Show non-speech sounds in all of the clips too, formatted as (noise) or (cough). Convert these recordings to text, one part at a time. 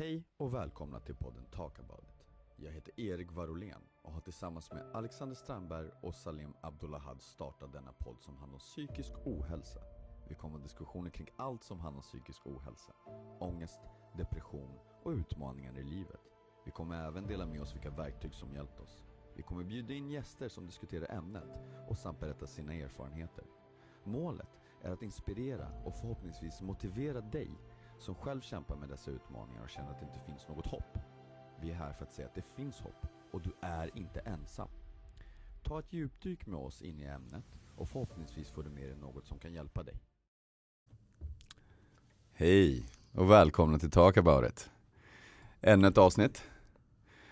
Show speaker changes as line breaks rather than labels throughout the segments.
Hej och välkomna till podden Talk about it. Jag heter Erik Varolén och har tillsammans med Alexander Strandberg och Salim Abdullahad startat denna podd som handlar om psykisk ohälsa. Vi kommer ha diskussioner kring allt som handlar om psykisk ohälsa. Ångest, depression och utmaningar i livet. Vi kommer även dela med oss vilka verktyg som hjälpt oss. Vi kommer bjuda in gäster som diskuterar ämnet och samt berätta sina erfarenheter. Målet är att inspirera och förhoppningsvis motivera dig som själv kämpar med dessa utmaningar och känner att det inte finns något hopp. Vi är här för att säga att det finns hopp och du är inte ensam. Ta ett djupdyk med oss in i ämnet och förhoppningsvis får du med dig något som kan hjälpa dig. Hej och välkomna till Talk about it. Ännu ett avsnitt.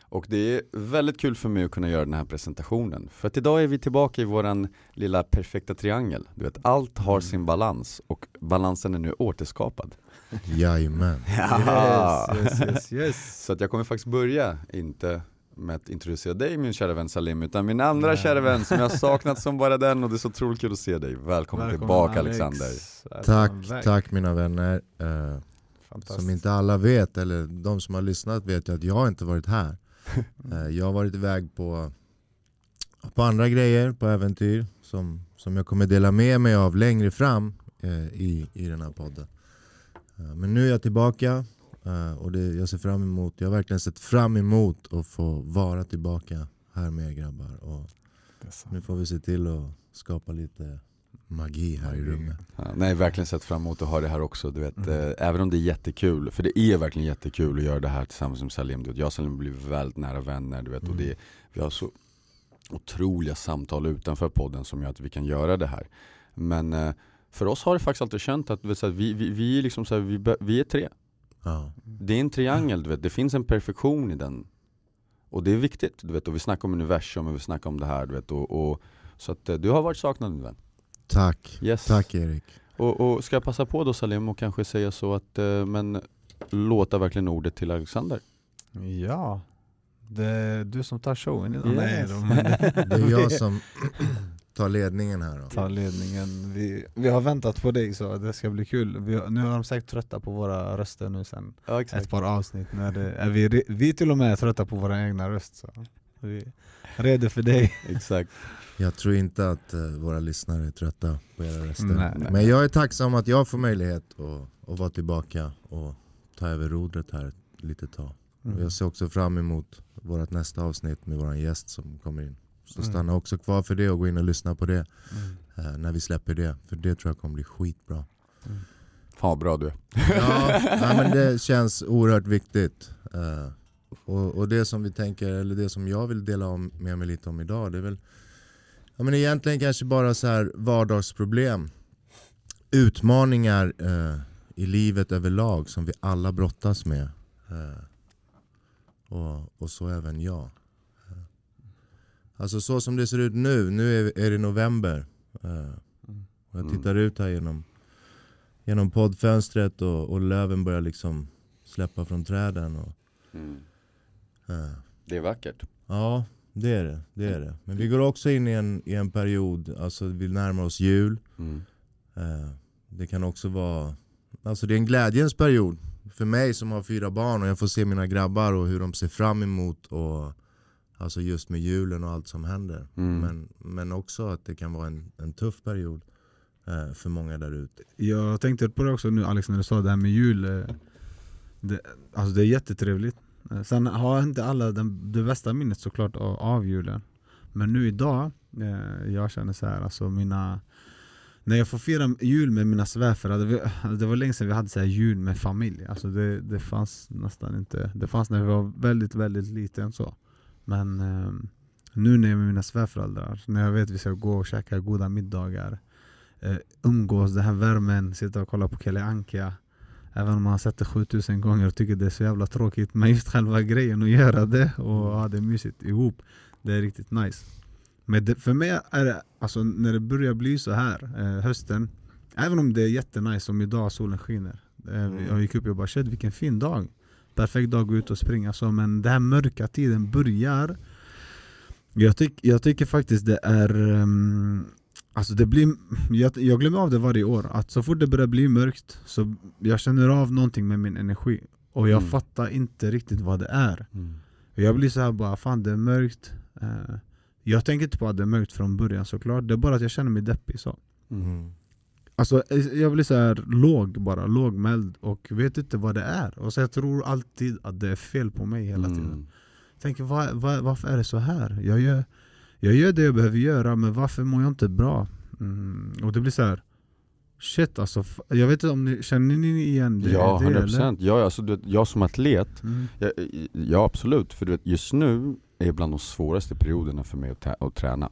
Och det är väldigt kul för mig att kunna göra den här presentationen. För att idag är vi tillbaka i våran lilla perfekta triangel. Du vet, allt har sin balans och balansen är nu återskapad. (laughs)
Jajamän.
Ja.
Yes, yes, yes, yes. (laughs)
Så att jag kommer faktiskt börja, inte med att introducera dig min kära vän Salim, utan min andra
Nej.
kära vän som jag har (laughs) saknat som bara den och det är så otroligt kul att se dig. Välkommen,
Välkommen,
tillbaka
Alex.
Alexander.
Tack, tack mina vänner. Eh, som inte alla vet, eller de som har lyssnat vet ju att jag inte varit här. (laughs) Eh, jag har varit iväg på, på andra grejer, på äventyr som, som jag kommer dela med mig av längre fram eh, i, i den här podden. Eh, men nu är jag tillbaka eh, och det, jag ser fram emot, jag har verkligen sett fram emot att få vara tillbaka här med er grabbar. Och nu får vi se till att skapa lite magi här i rummet.
Ja, nej, verkligen sett fram emot att ha det här också. Du vet,
Mm.
eh, även om det är jättekul, för det är verkligen jättekul att göra det här tillsammans med Salim. Du vet, jag och Salim blivit väldigt nära vänner. Du vet, och
Mm.
det, vi har så otroliga samtal utanför podden som gör att vi kan göra det här. Men eh, för oss har det faktiskt alltid känt att, vet, här, vi, vi, vi, är liksom så här, vi, vi är tre.
Ja.
Det är en triangel, du vet. det finns en perfektion i den. Och det är viktigt, du vet. och vi snackar om universum och vi snackar om det här. Du vet, och, och, så att eh, du har varit saknad min vän.
Tack,
Yes.
tack Erik.
Och, och ska jag passa på då Salim och kanske säga så att, eh, men låta verkligen ordet till Alexander.
Ja, det är du som tar showen idag. Nej,
Yes.
då, men
Det är jag (laughs) som tar ledningen här då.
tar ledningen. Vi, vi har väntat på dig så det ska bli kul. Vi, har- nu är de säkert trötta på våra röster nu sen
Ja
ett par avsnitt. Nu är, det, är vi, vi till och med är trötta på våra egna röster. Så vi är redo för dig.
Exakt.
Jag tror inte att eh, våra lyssnare är trötta på era röster.
Nej, nej.
Men jag är tacksam att jag får möjlighet att, att vara tillbaka och ta över rodret här ett litet tag.
Mm.
Och jag ser också fram emot vårt nästa avsnitt med vår gäst som kommer in. Så
Mm.
stanna också kvar för det och gå in och lyssna på det
Mm.
eh, när vi släpper det. För det tror jag kommer bli skitbra.
Fan vad bra du är.
Ja, (laughs) nej, men det känns oerhört viktigt. Eh, och, och det som vi tänker, eller det som jag vill dela om, med mig lite om idag, det är väl ja, men egentligen kanske bara så här vardagsproblem. Utmaningar eh, i livet överlag som vi alla brottas med. Eh, och, och så även jag. Eh, Alltså så som det ser ut nu, nu är, är det november. Eh, och jag
Mm.
tittar ut här genom, genom poddfönstret och, och löven börjar liksom släppa från träden. Och, eh,
Det är vackert.
ja, det är det, det är det. Men vi går också in i en, i en period, alltså vi närmar oss jul.
Mm.
Eh, det kan också vara, alltså det är en glädjens period. För mig som har fyra barn och jag får se mina grabbar och hur de ser fram emot och Alltså just med julen och allt som händer.
Mm.
Men, men också att det kan vara en, en tuff period eh, för många där ute.
Jag tänkte på det också nu Alex när du sa det här med jul eh, det, Alltså det är jättetrevligt Eh, sen har inte alla den, det bästa minnet såklart av, av julen Men nu idag, eh, jag känner så här, alltså mina När jag får fira jul med mina svärföräldrar, det, var- det var länge sedan vi hade så här jul med familj. Alltså det, det fanns nästan inte, det fanns när vi var väldigt väldigt liten så. Men eh, nu när jag är med mina svärföräldrar, när jag vet att vi ska gå och käka goda middagar eh, umgås, den här värmen, sitta och kolla på Kalle Anka Även om man har sett det 7000 gånger och tycker det är så jävla tråkigt Men just själva grejen att göra det. Och ha det mysigt ihop. Det är riktigt nice. Men det, för mig är det, alltså när det börjar bli så här eh, hösten Även om det är jättenice som idag solen skiner eh, Jag gick upp och bara shit vilken fin dag. Perfekt dag att gå ut och springa så men den här mörka tiden börjar. Jag, tyck, jag tycker faktiskt det är ehm, Alltså det blir, jag, jag glömmer av det varje år, att så fort det börjar bli mörkt så jag känner av någonting med min energi Och jag
Mm.
fattar inte riktigt vad det är.
Mm.
Jag blir så här bara, fan det är mörkt. Eh, jag tänker inte på att det är mörkt från början såklart, det är bara att jag känner mig deppig så.
Mm.
Alltså eh, jag blir så här låg bara, lågmäld och vet inte vad det är. Och så jag tror alltid att det är fel på mig hela tiden.
Mm.
Tänker vad, vad, varför är det så här? Jag gör, jag gör det jag behöver göra, men varför mår jag inte bra? Mm. Och det blir så här. Shit alltså, jag vet inte om ni, känner ni igen det?
Ja,
det,
100%.
eller?
Ja, alltså, du jag som atlet,
Mm.
ja, ja absolut. För du vet, just nu är bland de svåraste perioderna för mig att, att träna.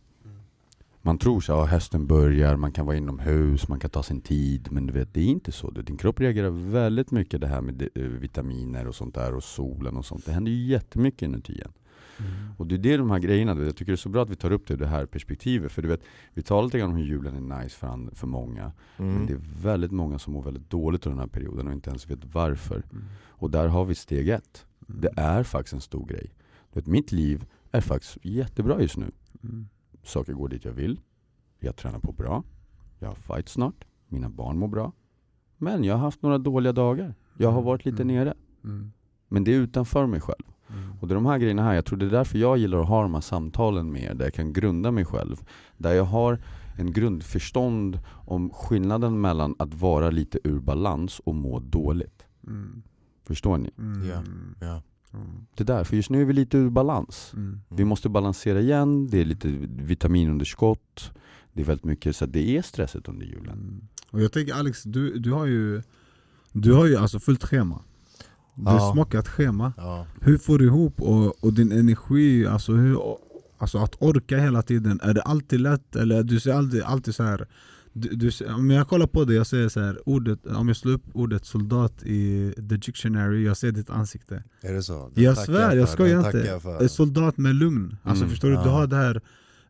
Man tror så, ja, hösten börjar, man kan vara inomhus, man kan ta sin tid. Men du vet, det är inte så. Din kropp reagerar väldigt mycket det här med eh, vitaminer och sånt där och solen och sånt. Det händer ju jättemycket inuti igen.
Mm.
Och det är det de här grejerna, vet, jag tycker det är så bra att vi tar upp det det här perspektivet. För du vet, vi talar lite grann om hur julen är nice för, för många. Men
Mm.
det är väldigt många som mår väldigt dåligt under den här perioden och inte ens vet varför.
Mm.
Och där har vi steg ett. Det är faktiskt en stor grej. Du vet, mitt liv är faktiskt jättebra just nu.
Mm.
Saker går dit jag vill. Jag tränar på bra. Jag har fight snart. Mina barn mår bra. Men jag har haft några dåliga dagar. Jag har varit lite
Mm.
nere.
Mm.
Men det är utanför mig själv.
Mm.
Och det är de här grejerna här, jag tror det är därför jag gillar att ha de här samtalen med er, där jag kan grunda mig själv. Där jag har en grundförstånd om skillnaden mellan att vara lite ur balans och må dåligt.
Mm.
Förstår ni?
Mm.
Ja. Ja.
Mm.
Det där, för just nu är vi lite ur balans.
Mm.
Vi måste balansera igen, det är lite vitaminunderskott, det är väldigt mycket, så det är stressigt under julen.
Mm. Och jag tänker Alex, du, du har ju Du har ju alltså fullt schema Du
Ja.
har smakat schema
Ja.
Hur får du ihop och, och din energi, alltså, hur, alltså att orka hela tiden, är det alltid lätt? Eller du ser alltid, alltid så här du, du, om jag kollar på dig, jag ser så här, ordet, om jag slår upp ordet soldat i the dictionary, jag ser ditt ansikte
Är det så? Den
Jag svär, jag
för,
skojar inte.
jag
soldat med lugn, alltså
Mm.
förstår du? Du
Ja.
har det här,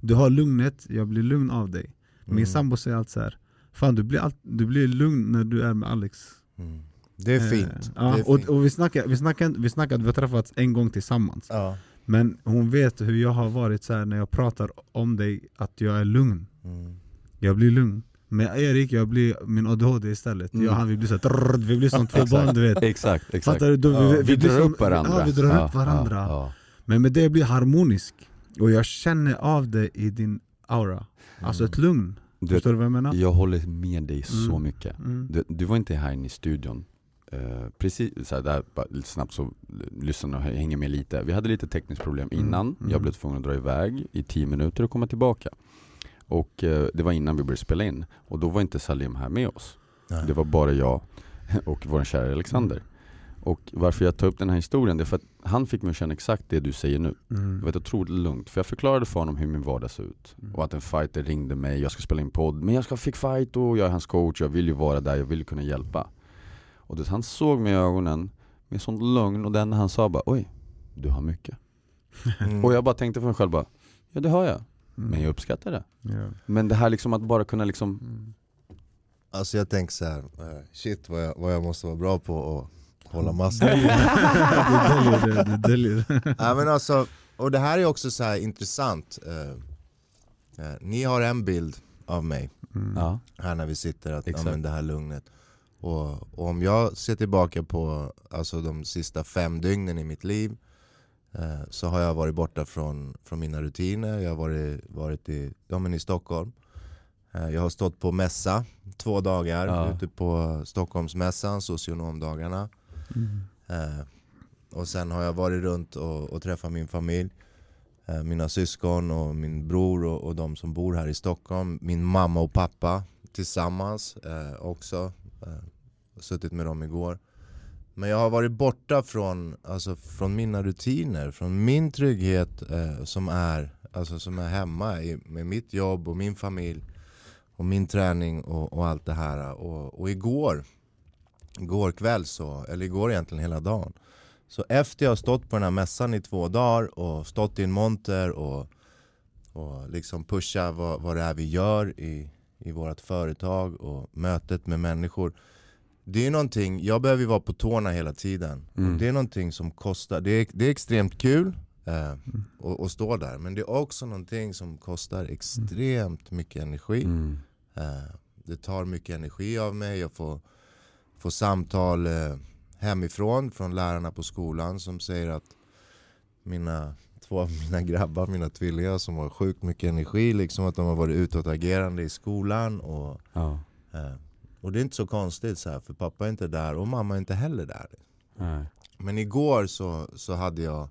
du har lugnet, jag blir lugn av dig Min
Mm.
sambo säger alltid så här, Fan du blir, all, du blir lugn när du är med Alex
Mm. Det är fint.
Eh, ja,
det är
och,
fint.
och vi snackade, vi snackade, vi snackade, vi har träffats en gång tillsammans
Ja.
Men hon vet hur jag har varit så när jag pratar om dig, att jag är lugn
Mm.
Jag blir lugn Med Erik, jag blir min ADHD istället
Mm.
jag, han, Vi blir så trrr, vi blir som två barn du vet
Exakt, exakt.
Fattar du? Då,
Ja.
Vi,
blir
drar
som-
upp varandra.
Ja, vi drar
Ja,
upp varandra
Ja.
Men med det blir harmonisk Och jag känner av det i din aura Alltså ett lugn,
Du
förstår du vad jag menar?
jag håller med dig så
Mm.
mycket.
Mm.
Du, du var inte här inne i studion. Eh, precis så här, där, bara lite snabbt så lyssna och hänger med lite. Vi hade lite tekniskt problem
Mm,
innan.
mm.
Jag blev tvungen att dra iväg i 10 minuter och komma tillbaka. Och eh, det var innan vi började spela in. Och då var inte Salim här med oss.
Nej.
Det var bara jag (laughs) och vår kära Alexander. Och varför jag tar upp den här historien, det är för att han fick mig att känna exakt det du säger nu.
Mm.
Det var ett otroligt lugnt, för jag förklarade för honom hur min vardag ser ut.
Mm.
Och att en fighter ringde mig, jag ska spela in podd, men jag ska fick fight och jag är hans coach, jag vill ju vara där, jag vill kunna hjälpa. Och det, han såg mig i ögonen med sånt lugn och den han sa bara oj, du har mycket.
Mm.
Och jag bara tänkte för mig själv bara, ja det har jag,
Mm.
men jag uppskattar det.
Ja.
Men det här liksom att bara kunna liksom,
Mm.
Alltså jag tänker så här, eh, shit vad jag, vad jag måste vara bra på att hålla (laughs) masker.
du döljer det, du döljer (laughs) det.
Nej men alltså, och det här är också så här intressant. Eh, eh, ni har en bild av mig
Mm.
ja,
här när vi sitter, att ja, men det här lugnet. Och, och om jag ser tillbaka på alltså, de sista fem dygnen i mitt liv eh, så har jag varit borta från, från mina rutiner. Jag har varit, varit i, ja, men i Stockholm. Eh, jag har stått på mässa två dagar
Ja.
ute på Stockholmsmässan, socionomdagarna.
Mm.
Eh, och sen har jag varit runt och, och träffat min familj. Eh, mina syskon och min bror och, och de som bor här i Stockholm. Min mamma och pappa tillsammans eh, också. Eh, suttit med dem igår. Men jag har varit borta från, alltså, från mina rutiner, från min trygghet eh, som, är, alltså, som är hemma i, med mitt jobb och min familj. Och min träning och, och allt det här. Och, och igår, igår kväll så, eller igår egentligen hela dagen. Så efter jag har stått på den här mässan i två dagar och stått i en monter och, och liksom pusha vad, vad det är vi gör i, i vårt företag och mötet med människor. Det är någonting, jag behöver ju vara på tårna hela tiden.
Mm.
Och det är någonting som kostar, det är, det är extremt kul eh, att, att stå där. Men det är också någonting som kostar extremt mycket energi.
mm,
Eh, det tar mycket energi av mig, jag får, får samtal eh, hemifrån, från lärarna på skolan som säger att mina, två av mina grabbar, mina tvillingar som har sjukt mycket energi, liksom att de har varit utåtagerande i skolan. Och,
Ja.
eh, och det är inte så konstigt, så här, för pappa är inte där och mamma är inte heller där.
Nej.
Men igår så, så hade jag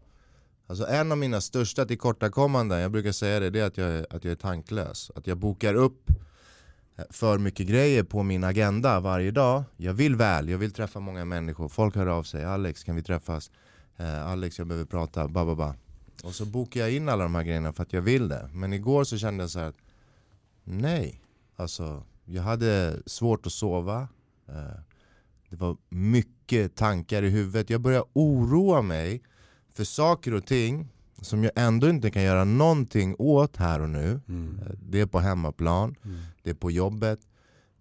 Alltså en av mina största tillkortakommanden, jag brukar säga det, det är att jag, är- att jag är tanklös. Att jag bokar upp eh, för mycket grejer på min agenda varje dag. Jag vill väl, jag vill träffa många människor. Folk hör av sig, Alex kan vi träffas? Eh, Alex jag behöver prata, ba, ba, ba. Och så bokar jag in alla de här grejerna för att jag vill det. Men igår så kände jag så att nej, alltså jag hade svårt att sova. Eh, det var mycket tankar i huvudet. Jag började oroa mig för saker och ting som jag ändå inte kan göra någonting åt här och nu.
Mm.
Eh, Det är på hemmaplan,
Mm.
det är på jobbet.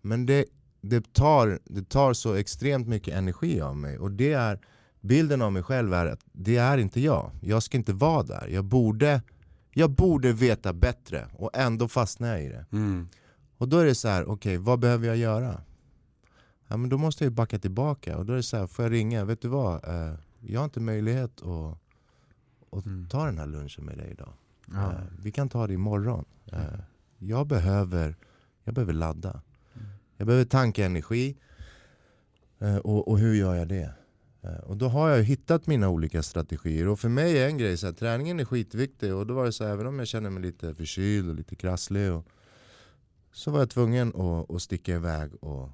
Men det, det, tar, det tar så extremt mycket energi av mig. Och det är, bilden av mig själv är att det är inte jag. Jag ska inte vara där. Jag borde, jag borde veta bättre och ändå fastnar jag i det.
Mm.
Och då är det så här, okej vad behöver jag göra? Ja men då måste jag ju backa tillbaka och då är det så här, får jag ringa? Vet du vad? Eh, jag har inte möjlighet att, att
Mm.
ta den här lunchen med dig idag.
Ja.
Eh, vi kan ta det imorgon. Eh, jag, behöver, jag behöver ladda. Jag behöver tanka energi. Och, och hur gör jag det? Eh, och då har jag hittat mina olika strategier. Och för mig är en grej så här, träningen är skitviktig. Och då var det så här, även om jag känner mig lite förkyld och lite krasslig. Och, så var jag tvungen att, att sticka iväg och,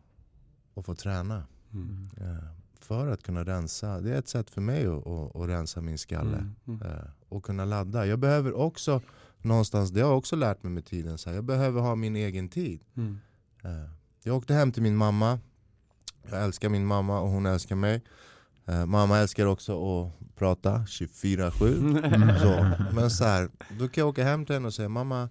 och få träna.
Mm.
Eh, för att kunna rensa. Det är ett sätt för mig att, att, att rensa min skalle.
Mm. Mm.
Eh, och kunna ladda. Jag behöver också någonstans, det har jag också lärt mig med tiden, så här, jag behöver ha min egen tid.
Mm.
Jag åkte hem till min mamma. Jag älskar min mamma och hon älskar mig. Eh, mamma älskar också att prata 24-7. (laughs) Så, men så här, då kan jag åka hem till henne och säga mamma,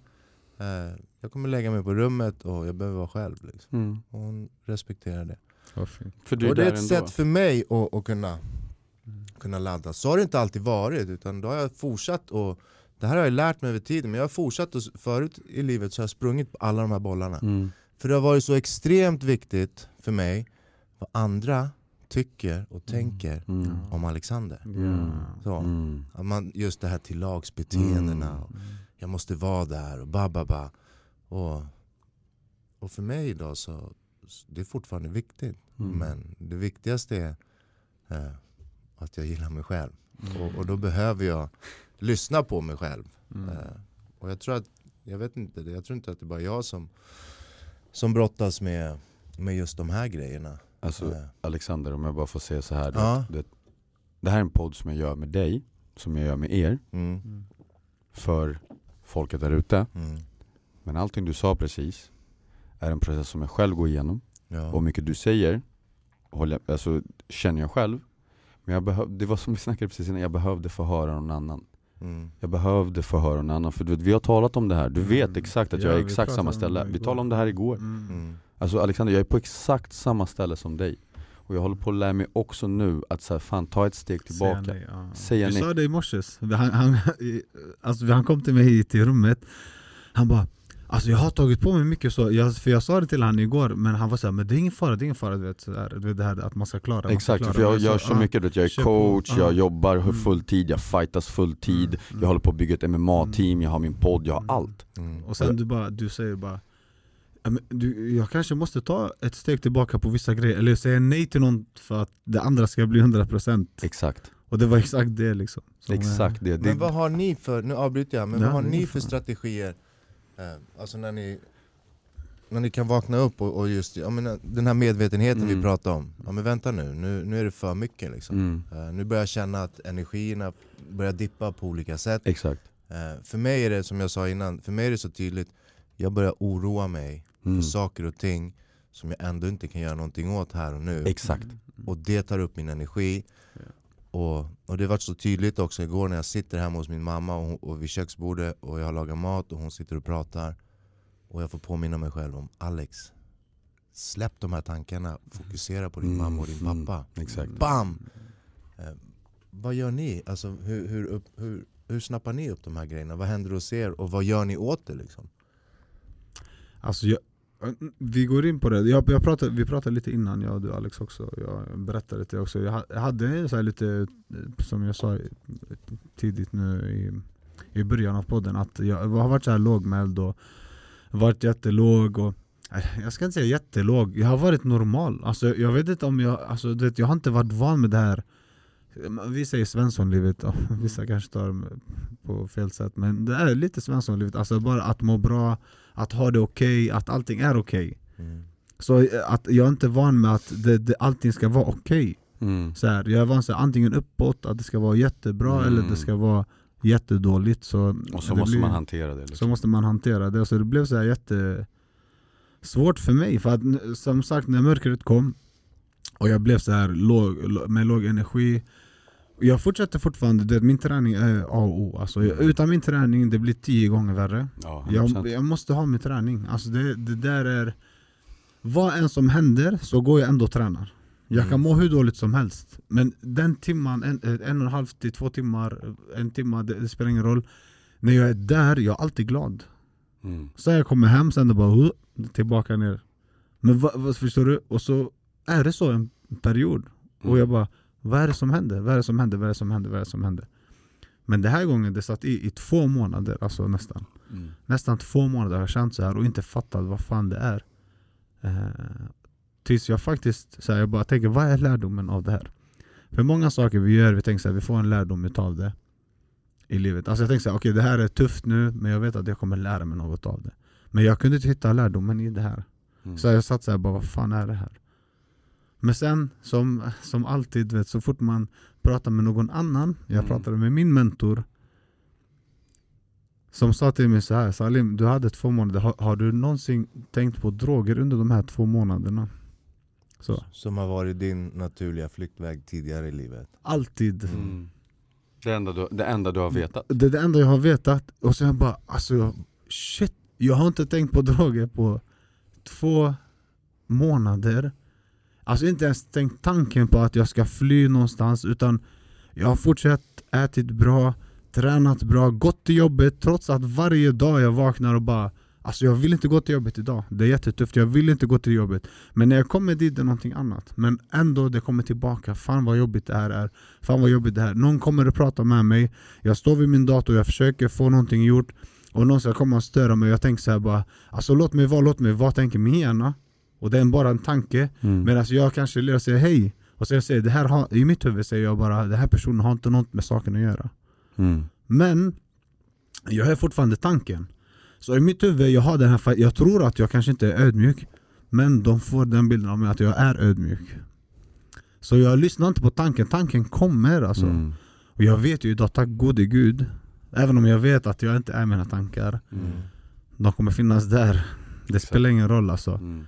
eh, jag kommer lägga mig på rummet och jag behöver vara själv. Liksom.
Mm.
Och hon respekterar det.
För du är
och det är ett
ändå.
sätt för mig att, att kunna, kunna ladda. Så har det inte alltid varit, utan då har jag fortsatt och det här har jag lärt mig över tiden, men jag har fortsatt och förut i livet så har jag sprungit på alla de här bollarna.
Mm.
För det har varit så extremt viktigt för mig vad andra tycker och tänker
Mm.
om Alexander.
Mm.
Så,
Mm.
att man, just det här tillagsbeteendena,
Mm.
och jag måste vara där och ba, ba, ba. Och, och för mig idag så det är fortfarande viktigt.
Mm.
Men det viktigaste är eh, att jag gillar mig själv.
Mm.
Och, och då behöver jag lyssna på mig själv.
Mm.
Eh, och jag tror att, jag vet inte, jag tror inte att det är bara jag som, som brottas med, med just de här grejerna.
Alltså
Eh,
Alexander, om jag bara får säga så här. du
Ja.
vet, Det, det här är en podd som jag gör med dig, som jag gör med er,
mm,
för folket där ute.
mm,
Men allting du sa precis är en process som jag själv går igenom.
ja.
Och mycket du säger håller, alltså, känner jag själv. Men jag behöv, det var som vi snackade precis innan, jag behövde få höra någon annan.
Mm,
Jag behövde få höra någon annan, för du vet, vi har talat om det här. Du vet
Mm.
exakt att
Ja,
jag är exakt samma ställe. Vi talade om det här igår.
Mm.
Mm,
Alltså Alexander, jag är på exakt samma ställe som dig. Och jag håller på att lära mig också nu att så här, fan ta ett steg tillbaka.
Säga nej, ja.
Säga
du
nej.
sa det i morse, han, han, i- alltså, han kom till mig hit till rummet Han bara Alltså jag har tagit på mig mycket så, jag, för jag sa det till han igår men han var såhär Men det är ingen fara, det är ingen fara du vet, så där, du vet det här att man ska klara ska
Exakt,
klara.
för jag
Men
gör
så,
mycket, du vet, jag är coach, jag
Ja.
jobbar
Mm.
full tid, jag fightas full tid,
Mm.
jag håller på att bygga ett MMA-team, jag har min podd, jag har
Mm.
allt.
mm.
Och sen du bara, du säger bara "Ja, men du, Jag kanske måste ta ett steg tillbaka på vissa grejer, eller säga nej till något för att det andra ska bli 100%
Exakt,
Och det var exakt det liksom som, eh,
exakt det. det
Men vad har ni för, nu avbryter jag, men
Ja,
vad har ni för
fan.
strategier? Eh, alltså när ni, när ni kan vakna upp och, och just jag menar, den här medvetenheten
Mm.
vi pratar om. Ja men vänta nu, nu, nu är det för mycket liksom.
Mm,
Eh, nu börjar jag känna att energierna börjar dippa på olika sätt.
exakt.
Eh, för mig är det som jag sa innan, för mig är det så tydligt, jag börjar oroa mig
Mm.
för saker och ting som jag ändå inte kan göra någonting åt här och nu.
Exakt.
Och det tar upp min energi. Och, och det var så tydligt också igår när jag sitter hemma hos min mamma och, hon, och vid köksbordet och jag lagar mat och hon sitter och pratar. Och jag får påminna mig själv om Alex, släpp de här tankarna, fokusera på din
Mm,
mamma och din
mm,
pappa.
Exakt.
Bam! Eh, vad gör ni? Alltså, hur, hur, upp, hur, hur snappar ni upp de här grejerna? Vad händer hos er och vad gör ni åt det? Liksom?
Alltså jag, Vi går in på det, jag, jag pratade, vi pratade lite innan jag och du Alex också. Jag berättade det också. Jag hade så här lite, som jag sa tidigt nu i, i början av podden Att jag har varit så här lågmäld och varit jättelåg och jag ska inte säga jättelåg, jag har varit normal. Alltså, Jag vet inte om jag, alltså, du vet, jag har inte varit van med det här vi säger svenssonlivet, och vissa kanske tar det på fel sätt Men det är lite svenssonlivet, alltså bara att må bra Att ha det okej, att allting är okej
Mm.
Så eh, att jag är inte van med att det, det, allting ska vara okej
Mm.
så här, Jag är van så här, antingen uppåt, att det ska vara jättebra
Mm.
eller det ska vara jättedåligt så
Och så måste
blir-
man hantera det
så
liksom.
måste man hantera det, så det blev så här jätte svårt för mig för att som sagt när mörkret kom och jag blev så här låg, lå- med låg energi. Jag fortsätter fortfarande, det, min träning är A och O. Alltså, jag, Utan min träning det blir tio gånger värre.
Ja,
jag,
100%.
jag måste ha min träning, alltså det, det där är Vad än som händer så går jag ändå och tränar. Jag kan
Mm.
må hur dåligt som helst Men den timman, en, en och en halv till två timmar, en timme, det, det spelar ingen roll. När jag är där, jag är alltid glad.
Mm.
så jag kommer hem, sen det bara tillbaka ner. Men vad, vad, förstår du? Och så är det så en period Och jag bara, vad är det som händer? Vad är det som händer? Vad är det som händer? Vad är det som händer? Men den här gången, det satt i i två månader, alltså nästan
Mm.
Nästan två månader har jag känt så här och inte fattat vad fan det är eh, Tills jag faktiskt, så här, jag bara tänker, vad är lärdomen av det här? För många saker vi gör, vi tänker så här, vi får en lärdom utav det i livet. Alltså jag tänker så här, okej det här är tufft nu, men jag vet att jag kommer lära mig något av det. Men jag kunde inte hitta lärdomen i det här.
Mm.
Så jag satt så här, bara vad fan är det här? Men sen, som, som alltid, vet, så fort man pratar med någon annan, jag
Mm.
pratade med min mentor Som sa till mig så här, Salim du hade två månader, har, har du någonsin tänkt på droger under de här två månaderna? Så,
Som har varit din naturliga flyktväg tidigare i livet.
alltid
Mm. Det, enda du, det enda du har vetat.
Det är det enda jag har vetat, och sen bara alltså jag- shit, jag har inte tänkt på droger på två månader Alltså inte ens tänkt tanken på att jag ska fly någonstans utan jag har fortsatt ätit bra, tränat bra, gått till jobbet trots att varje dag jag vaknar och bara Alltså jag vill inte gå till jobbet idag, det är jättetufft, jag vill inte gå till jobbet. Men när jag kommer dit det är någonting annat. Men ändå det kommer tillbaka, fan vad jobbigt det här är. Fan vad jobbigt det här. Någon kommer och pratar med mig. Jag står vid min dator, jag försöker få någonting gjort. Och någon ska komma och störa mig. Jag tänker så här bara Alltså låt mig vara, låt mig vara, tänker min hjärna och det är bara en tanke
Mm.
Medan jag kanske och säger hej Och sen säger det här har, i mitt huvud säger jag bara Den här personen har inte något med saken att göra
Mm.
Men jag har fortfarande tanken Så i mitt huvud, jag har den här Jag tror att jag kanske inte är ödmjuk Men de får den bilden av mig att jag är ödmjuk Så jag lyssnar inte på tanken, tanken kommer alltså
Mm.
Och jag vet ju idag, tack gode gud Även om jag vet att jag inte är mina tankar
Mm.
De kommer finnas där Det spelar ingen roll alltså
Mm.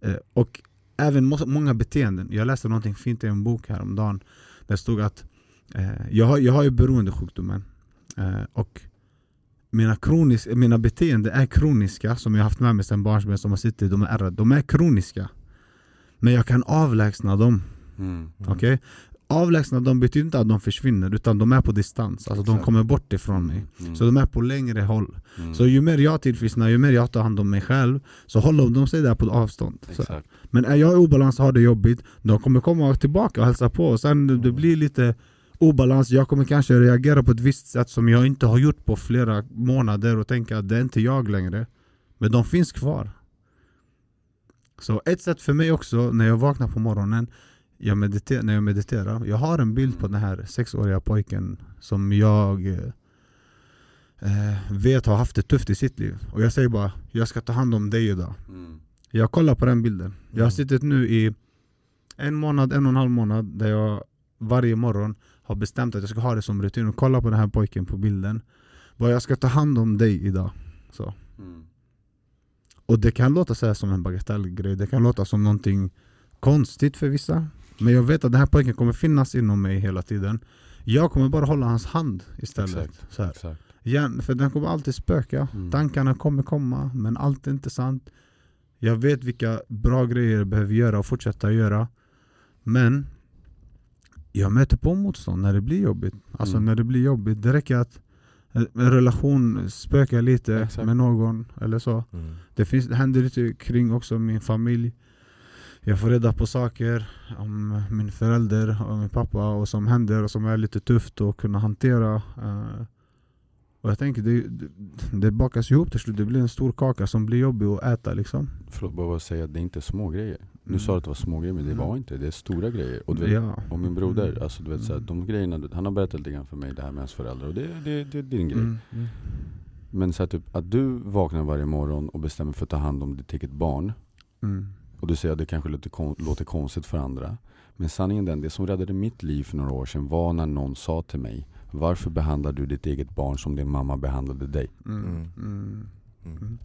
Eh, Och även må- många beteenden Jag läste någonting fint i en bok häromdagen Där det stod att eh, jag, har, jag har ju beroendesjukdomen eh, Och mina, kronis, mina beteenden är kroniska Som jag haft med mig sedan barnsben Som har suttit, de är ärrade De är kroniska Men jag kan avlägsna dem
Mm.
Okej? Avlägsna dem betyder inte att de försvinner Utan de är på distans. Alltså de
Exakt.
kommer bort ifrån mig.
Mm.
Så de är på längre håll.
Mm.
Så ju mer jag tillfrisknar, ju mer jag tar hand om mig själv Så håller de sig där på avstånd. Men är jag i obalans och har det jobbigt. De kommer komma tillbaka och hälsa på och sen det blir lite obalans. Jag kommer kanske reagera på ett visst sätt som jag inte har gjort på flera månader och tänka att det är inte jag längre. Men de finns kvar. Så ett sätt för mig också när jag vaknar på morgonen jag mediter- När jag mediterar Jag har en bild på den här sexåriga pojken Som jag eh, vet har haft det tufft i sitt liv Och jag säger bara Jag ska ta hand om dig idag
Mm.
jag kollar på den bilden. Jag har
Mm.
suttit nu i en månad, en och en halv månad där jag varje morgon har bestämt att jag ska ha det som rutin och kolla på den här pojken på bilden. Vad jag ska ta hand om dig idag. Så.
Mm.
Och det kan låta så som en bagatellgrej, det kan låta som någonting konstigt för vissa. Men jag vet att den här pojken kommer finnas inom mig hela tiden. Jag kommer bara hålla hans hand istället.
Exakt.
Så. Hjärn, för den kommer alltid spöka.
Mm.
Tankarna kommer komma, men allt är inte sant. Jag vet vilka bra grejer jag behöver göra och fortsätta göra. Men jag möter på motstånd när det blir jobbigt. Alltså
Mm.
när det blir jobbigt, det räcker att en relation spökar lite
Exakt.
med någon eller så.
Mm.
Det, finns, det händer lite kring också min familj. Jag får reda på saker om min förälder och min pappa och som händer och som är lite tufft att kunna hantera. eh, och jag tänker det, det, bakas ihop till slut, det blir en stor kaka som blir jobbig att äta liksom.
Förlåt, bara säga att det är inte små grejer. Nu
Mm.
sa du att det var små grejer men det
Mm.
var inte, det är stora grejer. Och, du vet,
Ja.
och min broder,
Mm.
alltså du vet så här,
Mm.
de grejerna, han har berättat lite grann för mig det här med hans föräldrar och det, det, det är din grej.
Mm. Mm.
Men så här, typ, att du vaknar varje morgon och bestämmer för att ta hand om ditt eget barn
Mm.
Och du säger att det kanske låter, låter konstigt för andra. Men sanningen är den, det som räddade mitt liv för några år sedan var när någon sa till mig Varför behandlar du ditt eget barn som din mamma behandlade dig?
Mm.
Mm.
Mm.
Mm.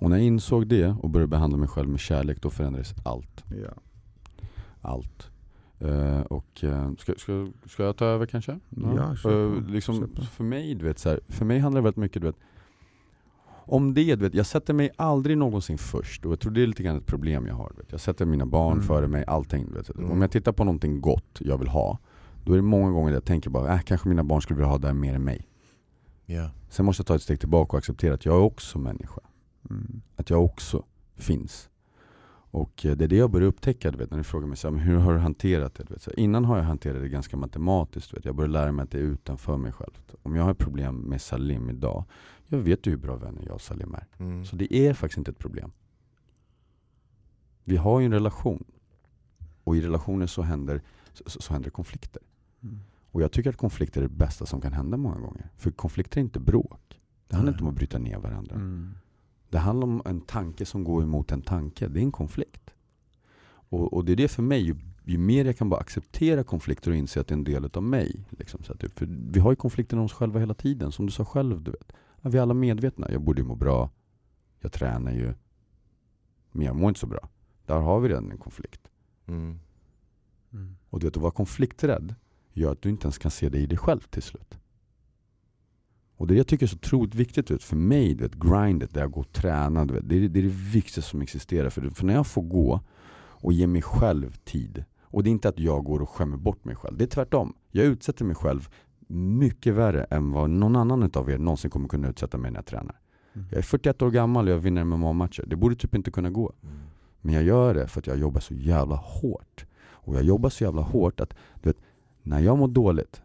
Och när jag insåg det och började behandla mig själv med kärlek, då förändrades allt.
Ja.
Allt. Eh, och eh, ska, ska, ska jag ta över kanske?
Ja, kör
Eh,
på.
liksom, för mig, du vet, så här, för mig handlar det väldigt mycket, du vet om det, du vet, jag sätter mig aldrig någonsin först och jag tror det är lite grann ett problem jag har. Vet. Jag sätter mina barn
Mm.
före mig, allting. Du vet.
Mm.
Om jag tittar på någonting gott jag vill ha, då är det många gånger jag tänker bara, äh, kanske mina barn skulle vilja ha det mer än mig.
Ja.
Sen måste jag ta ett steg tillbaka och acceptera att jag är också människa.
Mm.
Att jag också finns. Och eh, det är det jag börjar upptäcka, du vet, när du frågar mig så här, men hur har du hanterat det? Du vet, så här, innan har jag hanterat det ganska matematiskt, du vet. jag börjar lära mig att det är utanför mig själv. Om jag har ett problem med Salim idag, jag vet ju hur bra vänner jag och Salim är.
Mm.
Så det är faktiskt inte ett problem. Vi har ju en relation. Och i relationer så händer, så, så händer konflikter.
Mm.
Och jag tycker att konflikter är det bästa som kan hända många gånger. För konflikter är inte bråk. Det handlar
Nej.
inte om att bryta ner varandra. Det handlar om en tanke som går emot en tanke. Det är en konflikt. Och, och det är det för mig, ju, ju mer jag kan bara acceptera konflikter och inse att det är en del av mig. Liksom, så att, typ, för vi har ju konflikter om oss själva hela tiden, som du sa själv. Du vet. Är vi alla medvetna? Jag borde ju må bra, jag tränar ju, men jag mår inte så bra. Där har vi redan en konflikt.
Mm.
Mm.
Och du vet, att vara konflikträdd gör att du inte ens kan se dig i dig själv till slut. Och det jag tycker är så otroligt viktigt vet, för mig, du vet, grindet, där jag går och tränar, vet, det, är, det är det viktigaste som existerar. För, för när jag får gå och ge mig själv tid, och det är inte att jag går och skämmer bort mig själv, det är tvärtom. Jag utsätter mig själv mycket värre än vad någon annan av er någonsin kommer kunna utsätta mig när jag tränar.
Mm.
Jag är 41 år gammal och jag vinner MMA-matcher. Det borde typ inte kunna gå.
Mm.
Men jag gör det för att jag jobbar så jävla hårt. Och jag jobbar så jävla hårt att, du vet, när jag mår dåligt.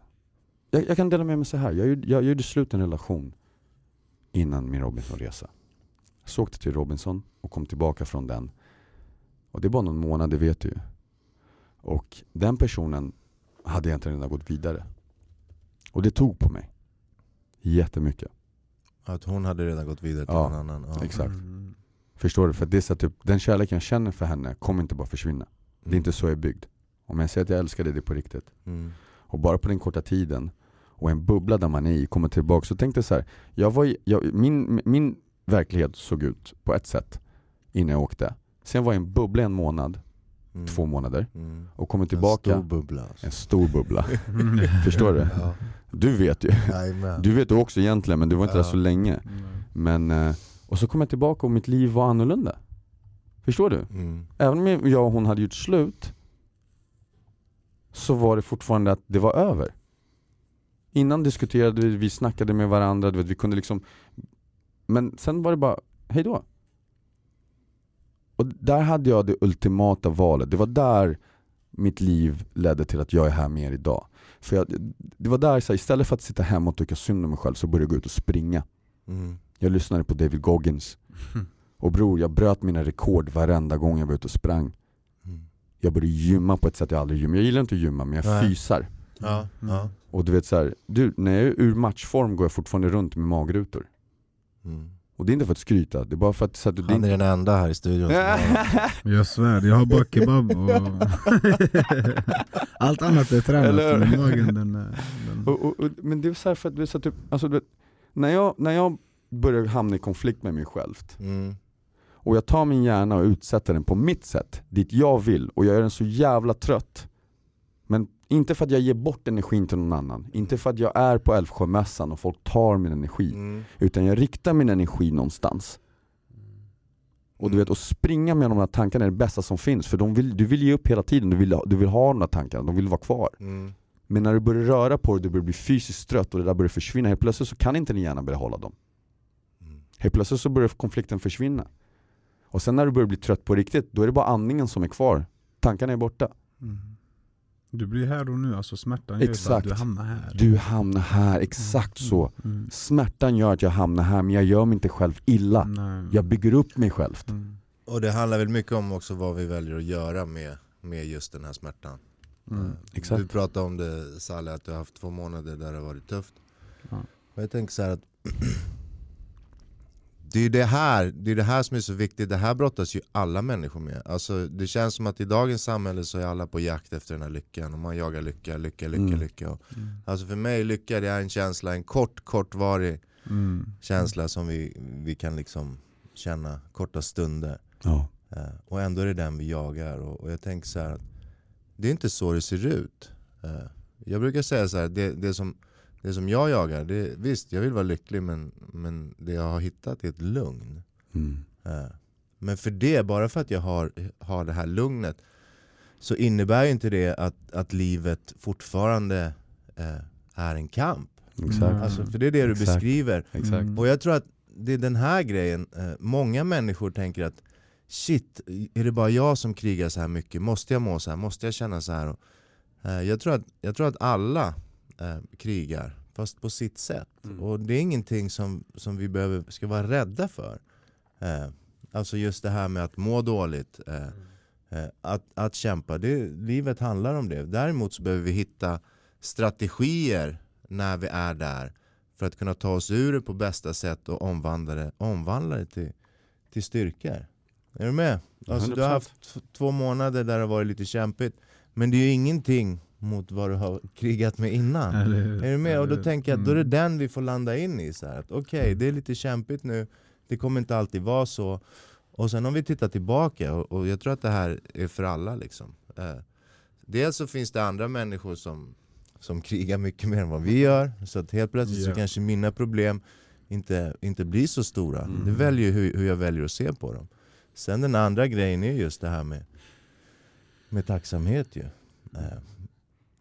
Jag, jag kan dela med mig så här. Jag, gjorde- jag, jag gjorde slut en relation innan min Robinson-resa. Så åkte till Robinson och kom tillbaka från den. Och det bara någon månad, det vet du ju. Och den personen hade egentligen redan gått vidare. Och det tog på mig. Jättemycket.
Att hon hade redan gått vidare till
Ja,
en annan. Ja.
exakt.
Mm.
Förstår du? För det är så att typ, den kärleken jag känner för henne kommer inte bara försvinna. Det är inte så jag är byggd. Om jag säger att jag älskar dig, det är på riktigt.
Mm.
Och bara på den korta tiden, och en bubbla där man är i, kommer tillbaka. Så tänkte jag så här, jag var i, jag, min, min verklighet såg ut på ett sätt innan jag åkte. Sen var jag i en bubbla en månad,
Mm.
två månader,
Mm.
och kommer
En
tillbaka,
stor bubbla. Alltså.
en stor bubbla. (laughs)
Mm.
Förstår du?
Ja.
Du vet ju.
Jajamän.
Du vet också egentligen, men du var inte
Ja.
där så länge.
Mm.
Men, eh, och så kom jag tillbaka och mitt liv var annorlunda. Förstår du?
Mm.
Även om jag och hon hade gjort slut så var det fortfarande att det var över. Innan diskuterade vi, vi snackade med varandra, du vet, vi kunde liksom Men sen var det bara, hej då. Och där hade jag det ultimata valet, det var där mitt liv ledde till att jag är här med er idag. För jag, det var där, så här, istället för att sitta hemma och tycka synd om mig själv så började jag gå ut och springa.
Mm.
Jag lyssnade på David Goggins. (laughs) Och bror, jag bröt mina rekord varenda gång jag var ute och sprang.
Mm.
Jag började gymma på ett sätt jag aldrig gymmar. Jag gillar inte att gymma men jag
Nej.
fysar.
Ja, ja.
Och du vet så här, du, när jag är ur matchform går jag fortfarande runt med magrutor.
Mm.
Och det är inte för att skryta, det är bara för att... Så att
Han är den enda här i studion som (laughs)
Jag svär, jag har bara kebab och (laughs) allt annat är tränat
Eller-
men magen den, den
och, och, och, Men det är så här för att, det så typ, alltså, du vet, när, jag, när jag börjar hamna i konflikt med mig själv
mm.
och jag tar min hjärna och utsätter den på mitt sätt, dit jag vill, och jag gör den så jävla trött. Men inte för att jag ger bort energin till någon annan, inte för att jag är på Älvsjömässan och folk tar min energi.
Mm.
Utan jag riktar min energi någonstans. Och du vet, att springa med de här tankarna är det bästa som finns, för de vill, du vill ge upp hela tiden, du vill, du vill ha de här tankarna, de vill vara kvar.
Mm.
Men när du börjar röra på dig, du börjar bli fysiskt trött och det där börjar försvinna, helt plötsligt så kan inte din hjärna behålla dem.
Mm.
Helt plötsligt så börjar konflikten försvinna. Och sen när du börjar bli trött på riktigt, då är det bara andningen som är kvar. Tankarna är borta.
Mm. Du blir här och nu, alltså smärtan gör att du hamnar här.
Du hamnar här, exakt så.
Mm.
Smärtan gör att jag hamnar här, men jag gör mig inte själv illa.
Nej.
Jag bygger upp mig själv.
Mm.
Och det handlar väl mycket om också vad vi väljer att göra med, med just den här smärtan.
Mm.
Eh,
exakt.
Du pratade om det Saleh, att du har haft två månader där det har varit tufft.
Ja.
Och jag tänker så här att (clears throat) det är det här, det är det här som är så viktigt, det här brottas ju alla människor med. Alltså, det känns som att i dagens samhälle så är alla på jakt efter den här lyckan och man jagar lycka, lycka, lycka,
Mm.
lycka. Och,
Mm.
alltså för mig, lycka det är en känsla, en kort, kortvarig
Mm.
känsla som vi, vi kan liksom känna korta stunder.
Ja.
Eh, och ändå är det den vi jagar. Och, och jag tänker så här att det är inte så det ser ut. Eh, jag brukar säga så här, det, det, som, det som jag jagar, det, visst jag vill vara lycklig men, men det jag har hittat är ett lugn.
Mm.
Eh, men för det, bara för att jag har, har det här lugnet så innebär ju inte det att, att livet fortfarande eh, är en kamp.
Mm.
Alltså, för det är det du
Exakt.
beskriver.
Exakt.
Och jag tror att det är den här grejen, eh, många människor tänker att shit, är det bara jag som krigar så här mycket? Måste jag må så här? Måste jag känna så här? Och, eh, jag, tror att, jag tror att alla eh, krigar, fast på sitt sätt.
Mm.
Och det är ingenting som, som vi behöver, ska vara rädda för. Eh, alltså just det här med att må dåligt, eh, eh, att, att kämpa, det, livet handlar om det. Däremot så behöver vi hitta strategier när vi är där för att kunna ta oss ur det på bästa sätt och omvandla det, omvandla det till, till styrkor. Är du med? Alltså, du har
100%.
haft två månader där det har varit lite kämpigt, men det är ju ingenting mot vad du har krigat med innan.
Eller?
Är du med? Och då tänker jag att då är det
Mm.
den vi får landa in i. så här, att Okej, det är lite kämpigt nu, det kommer inte alltid vara så. Och sen om vi tittar tillbaka, och, och jag tror att det här är för alla. Liksom. Eh, dels så finns det andra människor som, som krigar mycket mer än vad vi gör. Så att helt plötsligt så
Ja.
kanske mina problem inte, inte blir så stora.
Mm.
Det väljer hur, hur jag väljer att se på dem. Sen den andra grejen är just det här med, med tacksamhet. Ju. Eh,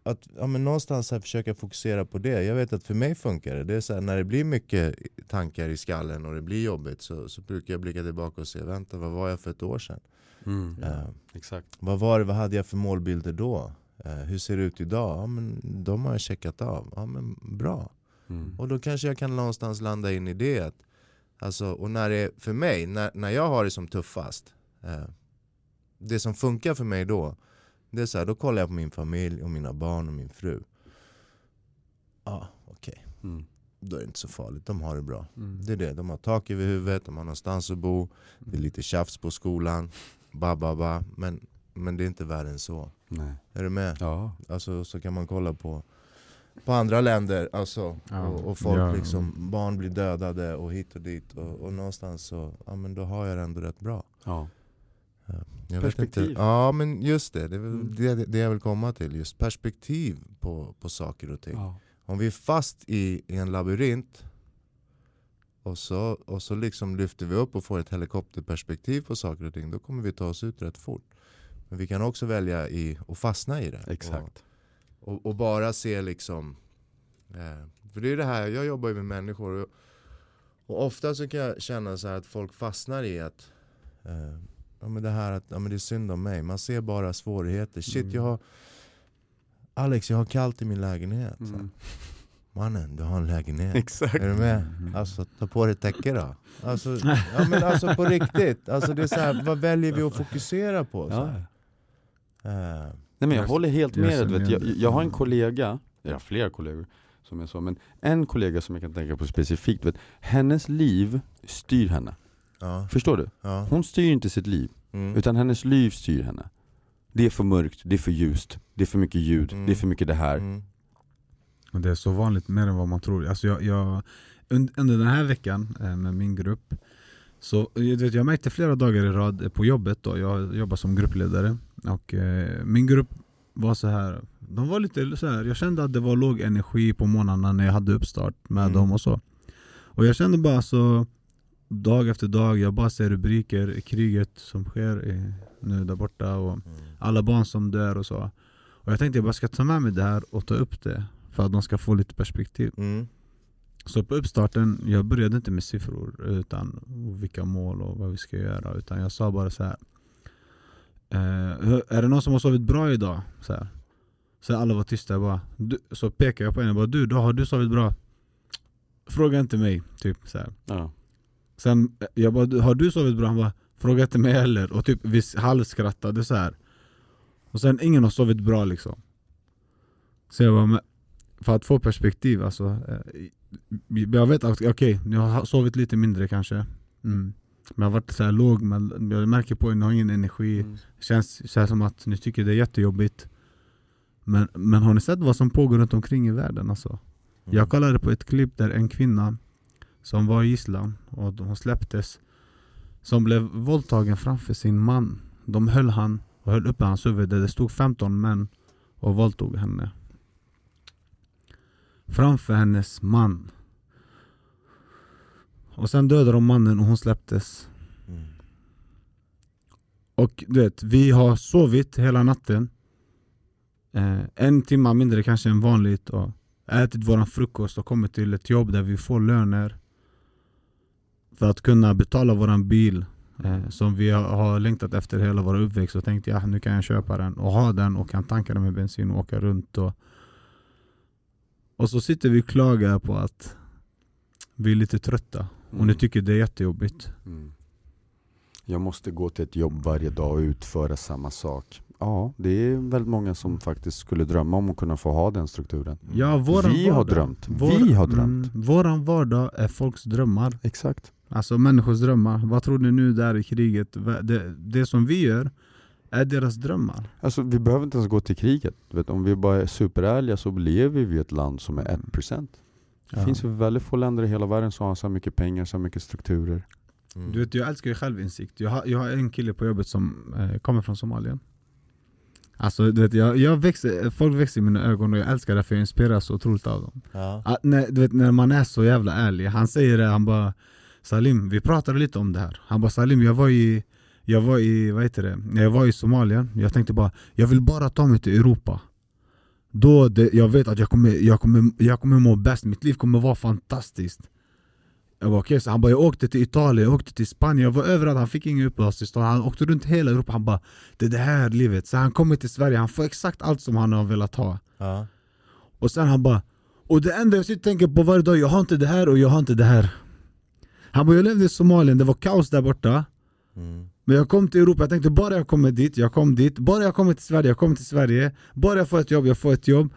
att ja, men någonstans här försöka fokusera på det. Jag vet att för mig funkar det. det är så här, när det blir mycket tankar i skallen och det blir jobbigt så, så brukar jag blicka tillbaka och se, vänta vad var jag för ett år sedan?
Mm.
Eh,
Exakt.
vad, var det, vad hade jag för målbilder då? Eh, hur ser det ut idag? Ja, men de har jag checkat av. Ja, men bra.
Mm.
Och då kanske jag kan någonstans landa in i det. Att, alltså, och när det, för mig, när, när jag har det som tuffast, eh, det som funkar för mig då, det är så här, då kollar jag på min familj och mina barn och min fru. Ja, okej.
Mm.
Då är det inte så farligt, de har det bra.
Mm.
Det är det, de har tak över huvudet, de har någonstans att bo, det är lite tjafs på skolan, ba, ba, ba. Men, men det är inte värre än så.
Nej.
Är du med?
Ja.
Alltså, så kan man kolla på, på andra länder, alltså,
Ja,
och, och folk
ja.
liksom, barn blir dödade och hit och dit. Och, och någonstans så, ja men då har jag det ändå rätt bra.
ja.
Jag
Perspektiv.
Vet inte, ja men just det, det är
Mm.
det, det jag vill komma till. Just perspektiv på, på saker och ting.
ja.
Om vi är fast i, i en labyrint och så, och så liksom lyfter vi upp och får ett helikopterperspektiv på saker och ting, då kommer vi ta oss ut rätt fort. Men vi kan också välja i, att fastna i det.
Exakt.
Och, och, och bara se liksom... Eh, för det är det här, jag jobbar ju med människor och, och ofta så kan jag känna så här att folk fastnar i att eh, ja, men det här att ja, men det är synd om mig. Man ser bara svårigheter. Shit,
Mm.
jag har... Alex, jag har kallt i min lägenhet.
Mm.
Mannen, du har en lägenhet.
Exakt.
Är du med?
Mm.
Alltså ta på dig täcke då. Alltså, (laughs) ja, men alltså på riktigt. Alltså, det är så här, vad väljer vi att fokusera på?
Ja.
Eh,
Nej men jag håller helt med dig. Jag, jag har en kollega, jag har flera kollegor som jag sa, men en kollega som jag kan tänka på specifikt, vet, hennes liv styr henne.
Ja,
Förstår du?
ja.
Hon styr inte sitt liv,
Mm.
utan hennes liv styr henne. Det är för mörkt, det är för ljust, det är för mycket ljud,
Mm.
det är för mycket det här.
Mm.
Det är så vanligt mer än vad man tror. Alltså jag, jag, und- under den här veckan eh, med min grupp så jag, vet, jag märkte flera dagar i rad eh, på jobbet då, jag jobbar som gruppledare och eh, min grupp var så här. De var lite så här. jag kände att det var låg energi på morgnarna när jag hade uppstart med
Mm.
dem och så Och jag kände bara så Dag efter dag, jag bara ser rubriker, kriget som sker i, nu där borta och
Mm.
alla barn som dör och så Och jag tänkte jag bara ska ta med mig det här och ta upp det För att de ska få lite perspektiv
Mm.
Så på uppstarten, jag började inte med siffror utan och vilka mål och vad vi ska göra Utan jag sa bara så här. Eh, är det någon som har sovit bra idag? Så, här. så alla var tysta, jag bara, du, så pekade jag på en och bara du, då har du sovit bra? Fråga inte mig, typ så här.
Ja.
Sen, jag bara, "Du- har du sovit bra? Han bara, fråga inte mig heller Och typ vi halvskrattade så här. Och sen ingen har sovit bra liksom Så jag bara, för att få perspektiv alltså eh, Jag vet att, okej, jag har sovit lite mindre kanske mm. Men jag har varit så här låg, men jag märker på er, ni har ingen energi
Mm.
Känns så som att ni tycker det är jättejobbigt men, men har ni sett vad som pågår runt omkring i världen alltså?
Mm.
Jag kollade på ett klipp där en kvinna som var gisslan och hon släpptes Som blev våldtagen framför sin man. De höll han och höll uppe hans huvud där det stod 15 män och våldtog henne. Framför hennes man. Och sen dödade de mannen och hon släpptes.
Mm.
Och du vet, vi har sovit hela natten. Eh, En timma mindre kanske än vanligt och ätit våran frukost och kommit till ett jobb där vi får löner För att kunna betala våran bil eh, Som vi har, har längtat efter hela vår uppväxt och tänkt ja nu kan jag köpa den och ha den och kan tanka den med bensin och åka runt och Och så sitter vi och klagar på att vi är lite trötta och ni
Mm.
tycker det är jättejobbigt
Mm. Jag måste gå till ett jobb varje dag och utföra samma sak. Ja, det är väldigt många som faktiskt skulle drömma om att kunna få ha den strukturen.
Ja, våran
Vi har
vardag.
drömt.
Vår-
Vi har drömt.
Mm, våran vardag är folks drömmar
Exakt.
Alltså människors drömmar. Vad tror ni nu där i kriget? Det, det som vi gör är deras drömmar.
Alltså vi behöver inte ens gå till kriget. Vet, om vi bara är superärliga så lever vi i ett land som är 1%. Det
Ja.
finns ju väldigt få länder i hela världen som har så mycket pengar, så mycket strukturer.
Mm.
Du vet, jag älskar ju självinsikt. Jag har, jag har en kille på jobbet som eh, kommer från Somalia. Alltså du vet, jag, jag växer, folk växer i mina ögon och jag älskar det för jag inspireras så otroligt av dem.
Ja.
Att, när, du vet, när man är så jävla ärlig, han säger det, han bara Salim, vi pratade lite om det här. Han bara Salim, jag var i, jag var i, vad heter det, jag var i Somalia, jag tänkte bara Jag vill bara ta mig till Europa. Då, det, jag vet att jag kommer, jag, kommer, jag kommer må bäst, mitt liv kommer vara fantastiskt. Jag var okej, så han bara jag åkte till Italien, jag åkte till Spanien, jag var överallt, han fick inga uppehållstillstånd. Han åkte runt hela Europa, han bara Det är det här livet, så han kommer till Sverige, han får exakt allt som han har velat ha.
Ja.
och sen han bara Och det enda jag sitter och tänker på varje dag, jag har inte det här och jag har inte det här Han bara jag levde i Somalien, det var kaos där borta.
Mm.
Men jag kom till Europa, jag tänkte bara jag kommer dit, jag kom dit. Bara jag kommer till Sverige, jag kommer till Sverige. Bara jag får ett jobb, jag får ett jobb.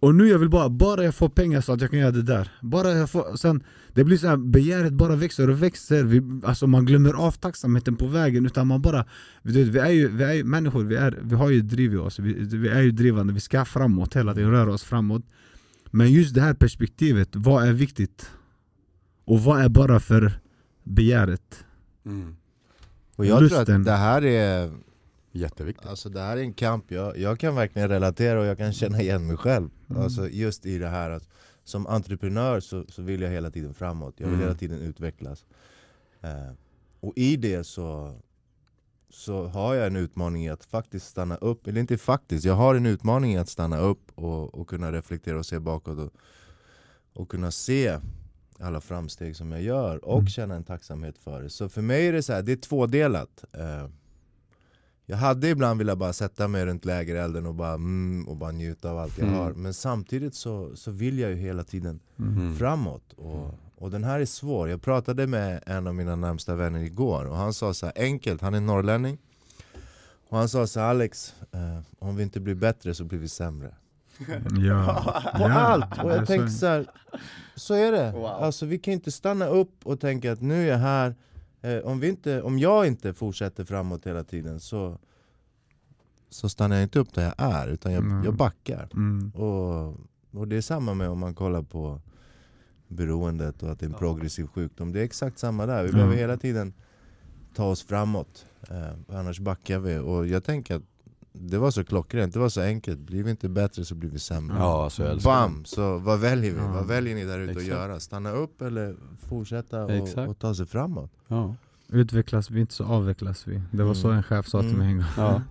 Och nu jag vill bara, bara jag får pengar så att jag kan göra det där. Bara jag får, sen Det blir så här, begäret bara växer och växer. Vi, Alltså man glömmer av tacksamheten på vägen Utan man bara du vet, vi, är ju, vi är ju människor, vi, är, vi har ju driv i oss. Vi, vi är ju drivande, vi ska framåt hela tiden, röra oss framåt. Men just det här perspektivet, vad är viktigt? Och vad är bara för begäret?
Och jag tror
Lusten.
att det här är
Jätteviktigt.
Alltså det här är en kamp, jag, jag kan verkligen relatera och jag kan känna igen mig själv
Mm.
Alltså just i det här att som entreprenör så, så vill jag hela tiden framåt, jag vill
Mm.
hela tiden utvecklas eh, Och i det så, så har jag en utmaning i att faktiskt stanna upp, eller inte faktiskt, jag har en utmaning i att stanna upp och, och kunna reflektera och se bakåt och, och kunna se alla framsteg som jag gör och
Mm.
känna en tacksamhet för det Så för mig är det så här, det är tvådelat eh, jag hade ibland velat bara sätta mig runt lägerelden och bara, mm, och bara njuta av allt jag
Mm.
har Men samtidigt så, så vill jag ju hela tiden
Mm.
framåt och, och den här är svår, jag pratade med en av mina närmsta vänner igår och han sa så här enkelt, han är norrlänning Och han sa så här, Alex, eh, om vi inte blir bättre så blir vi sämre (laughs)
Ja,
På allt! Och jag tänkte
så.
så här, så är det!
Wow.
Alltså vi kan inte stanna upp och tänka att nu är jag här eh, om, vi inte, om jag inte fortsätter framåt hela tiden så, så stannar jag inte upp där jag är, utan jag,
Mm.
jag backar
Mm.
och, och det är samma med om man kollar på beroendet och att det är en
Ja.
progressiv sjukdom. Det är exakt samma där, vi
Ja.
behöver hela tiden ta oss framåt. Eh, annars backar vi. Och jag tänker att det var så klockrent, det var så enkelt. Blir vi inte bättre så blir vi sämre.
Ja, älskar
Bam! Så vad väljer vi?
Ja.
Vad väljer ni där ute att göra? Stanna upp eller fortsätta och, och ta sig framåt?
Ja.
Utvecklas vi inte så avvecklas vi. Det var så
Mm.
en chef sa till
Mm.
mig en gång.
Ja.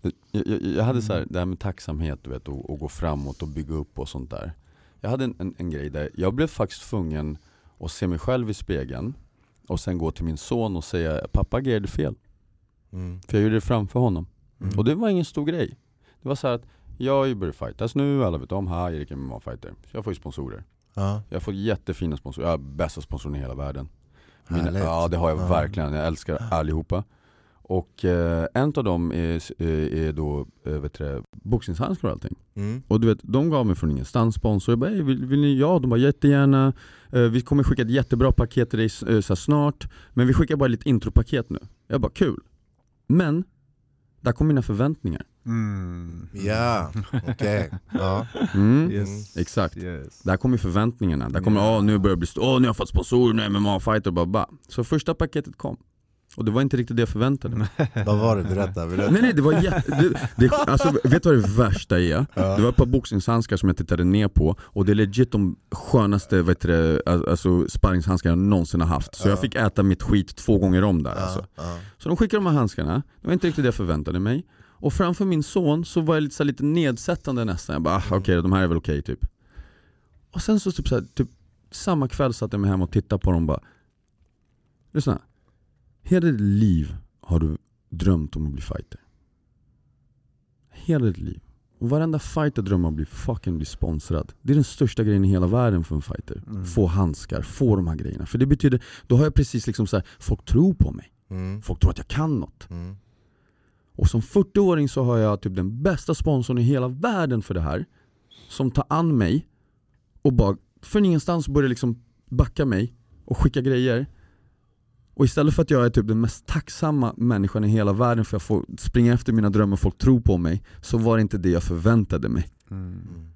(laughs) jag, jag, jag hade så här, det här med tacksamhet du vet, och, och gå framåt och bygga upp och sånt där. Jag hade en, en, en grej där jag blev faktiskt tvungen att se mig själv i spegeln och sen gå till min son och säga pappa agerade fel.
Mm.
För jag gjorde det framför honom.
Mm.
Och det var ingen stor grej. Det var så här att jag börjar fightas nu, alla vet om, ha Erik är MMA-fighter. Så jag får ju sponsorer.
Ja,
Jag får jättefina sponsorer, jag har bästa sponsorerna i hela världen. Mina, ja det har jag
Ja.
verkligen, jag älskar allihopa. Och eh, en av dem är, är, är då eh, vet du, det, boxningshandskar och allting.
Mm.
Och du vet, de gav mig från ingenstans sponsor. Jag bara, "Ey, vill, vill ni? Ja, de bara jättegärna. Eh, vi kommer skicka ett jättebra paket till dig eh, så här, snart. Men vi skickar bara lite intropaket nu. Jag bara, kul. Men, där kom mina förväntningar.
Mm.
Ja, okej. Ja.
Mm.
Yes.
Exakt.
Yes.
Där kommer förväntningarna. Där kommer
Ja.
åh nu börjar det bli st- åh nu har jag fått sponsorer, nu är jag MMA-fighter, bara, bara. Så första paketet kom. Och det var inte riktigt det jag förväntade mig. (laughs)
Vad var det? Berätta. berätta.
nej nej, det var jätte... Det, det, alltså, vet du vad det värsta är?
Ja.
Det var ett par boxningshandskar som jag tittade ner på och det är legit de skönaste vet du, alltså, sparringshandskar jag någonsin har haft. Så
Ja.
jag fick äta mitt skit två gånger om där alltså.
Ja, ja.
Så de skickade de här handskarna, det var inte riktigt det jag förväntade mig. Och framför min son så var jag lite, så här, lite nedsättande nästan. Jag bara, ah, okej de här är väl okej typ. Och sen så typ, så här, typ samma kväll satt jag mig hem och tittade på dem och bara Lyssna. Hela ditt liv har du drömt om att bli fighter. Hela ditt liv. Och varenda fighter drömmer om att bli fucking bli sponsrad. Det är den största grejen i hela världen för en fighter.
Mm.
Få handskar, få de här grejerna. För det betyder, då har jag precis liksom så här, folk tror på mig.
Mm.
Folk tror att jag kan något.
Mm.
Och som 40-åring så har jag typ den bästa sponsorn i hela världen för det här. Som tar an mig och bara från ingenstans börjar liksom backa mig och skicka grejer. Och istället för att jag är typ den mest tacksamma människan i hela världen för att jag får springa efter mina drömmar och folk tror på mig, så var det inte det jag förväntade mig.
Mm.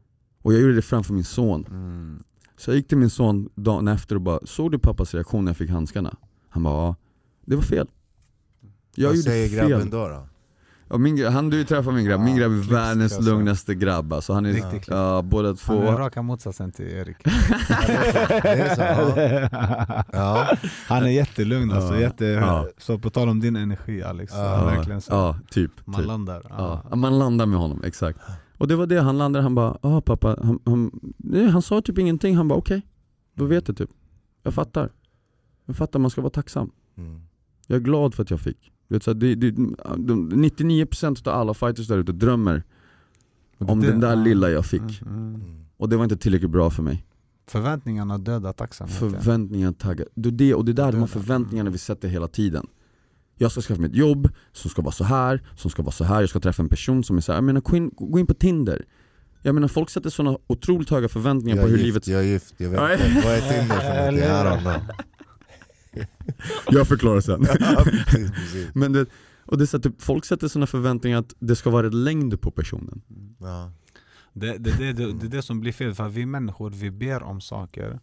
Och jag gjorde det framför min son.
Mm.
Så jag gick till min son dagen efter och bara, såg du pappas reaktion när jag fick handskarna? Han bara, ja, det var fel. Jag
Vad
gjorde
säger
fel.
grabben då? då?
Ja, min, han du träffar min grabb, min grabb är världens
alltså.
lugnaste grabb alltså. Han är,
Riktigt
ja, båda
Han
två.
är raka motsatsen till Erik. (laughs) (laughs) Han är jättelugn alltså,
Ja.
jätte,
Ja.
så på tal om din energi Alex,
Ja.
verkligen så.
Ja, typ.
Man
typ.
landar.
Ja.
Ja.
man landar med honom, exakt. Och det var det, han landade, han bara ja pappa, han, han, nej, han sa typ ingenting, han bara okej, då vet jag typ. Jag fattar. Jag fattar, man ska vara tacksam.
Mm.
Jag är glad för att jag fick. Du Vet, så här, det, det, de, 99% av alla fighters där ute drömmer
Och det-
om den där
ja.
lilla jag fick.
Mm, mm.
Mm.
Och det var inte tillräckligt bra för mig.
Förväntningarna dödar tacksamheten.
Förväntningar, taggar. Det, det, och det är där de här
Döda.
förväntningarna vi sätter hela tiden. Jag ska skaffa mig ett jobb som ska vara så här, som ska vara så här. jag ska träffa en person som är så här. Jag menar, gå in, gå in på Tinder. Jag menar folk sätter sådana otroligt höga förväntningar
Jag
på hur
gift,
livet...
jag är gift, jag vet inte. Vad är Tinder för något? (laughs) (laughs)
Jag förklarar sen.
Ja, precis, precis.
Men det, och det är så att typ, folk sätter sådana förväntningar att det ska vara ett längd på personen.
Ja.
Det, det, det, det, det är det som blir fel, för vi människor vi ber om saker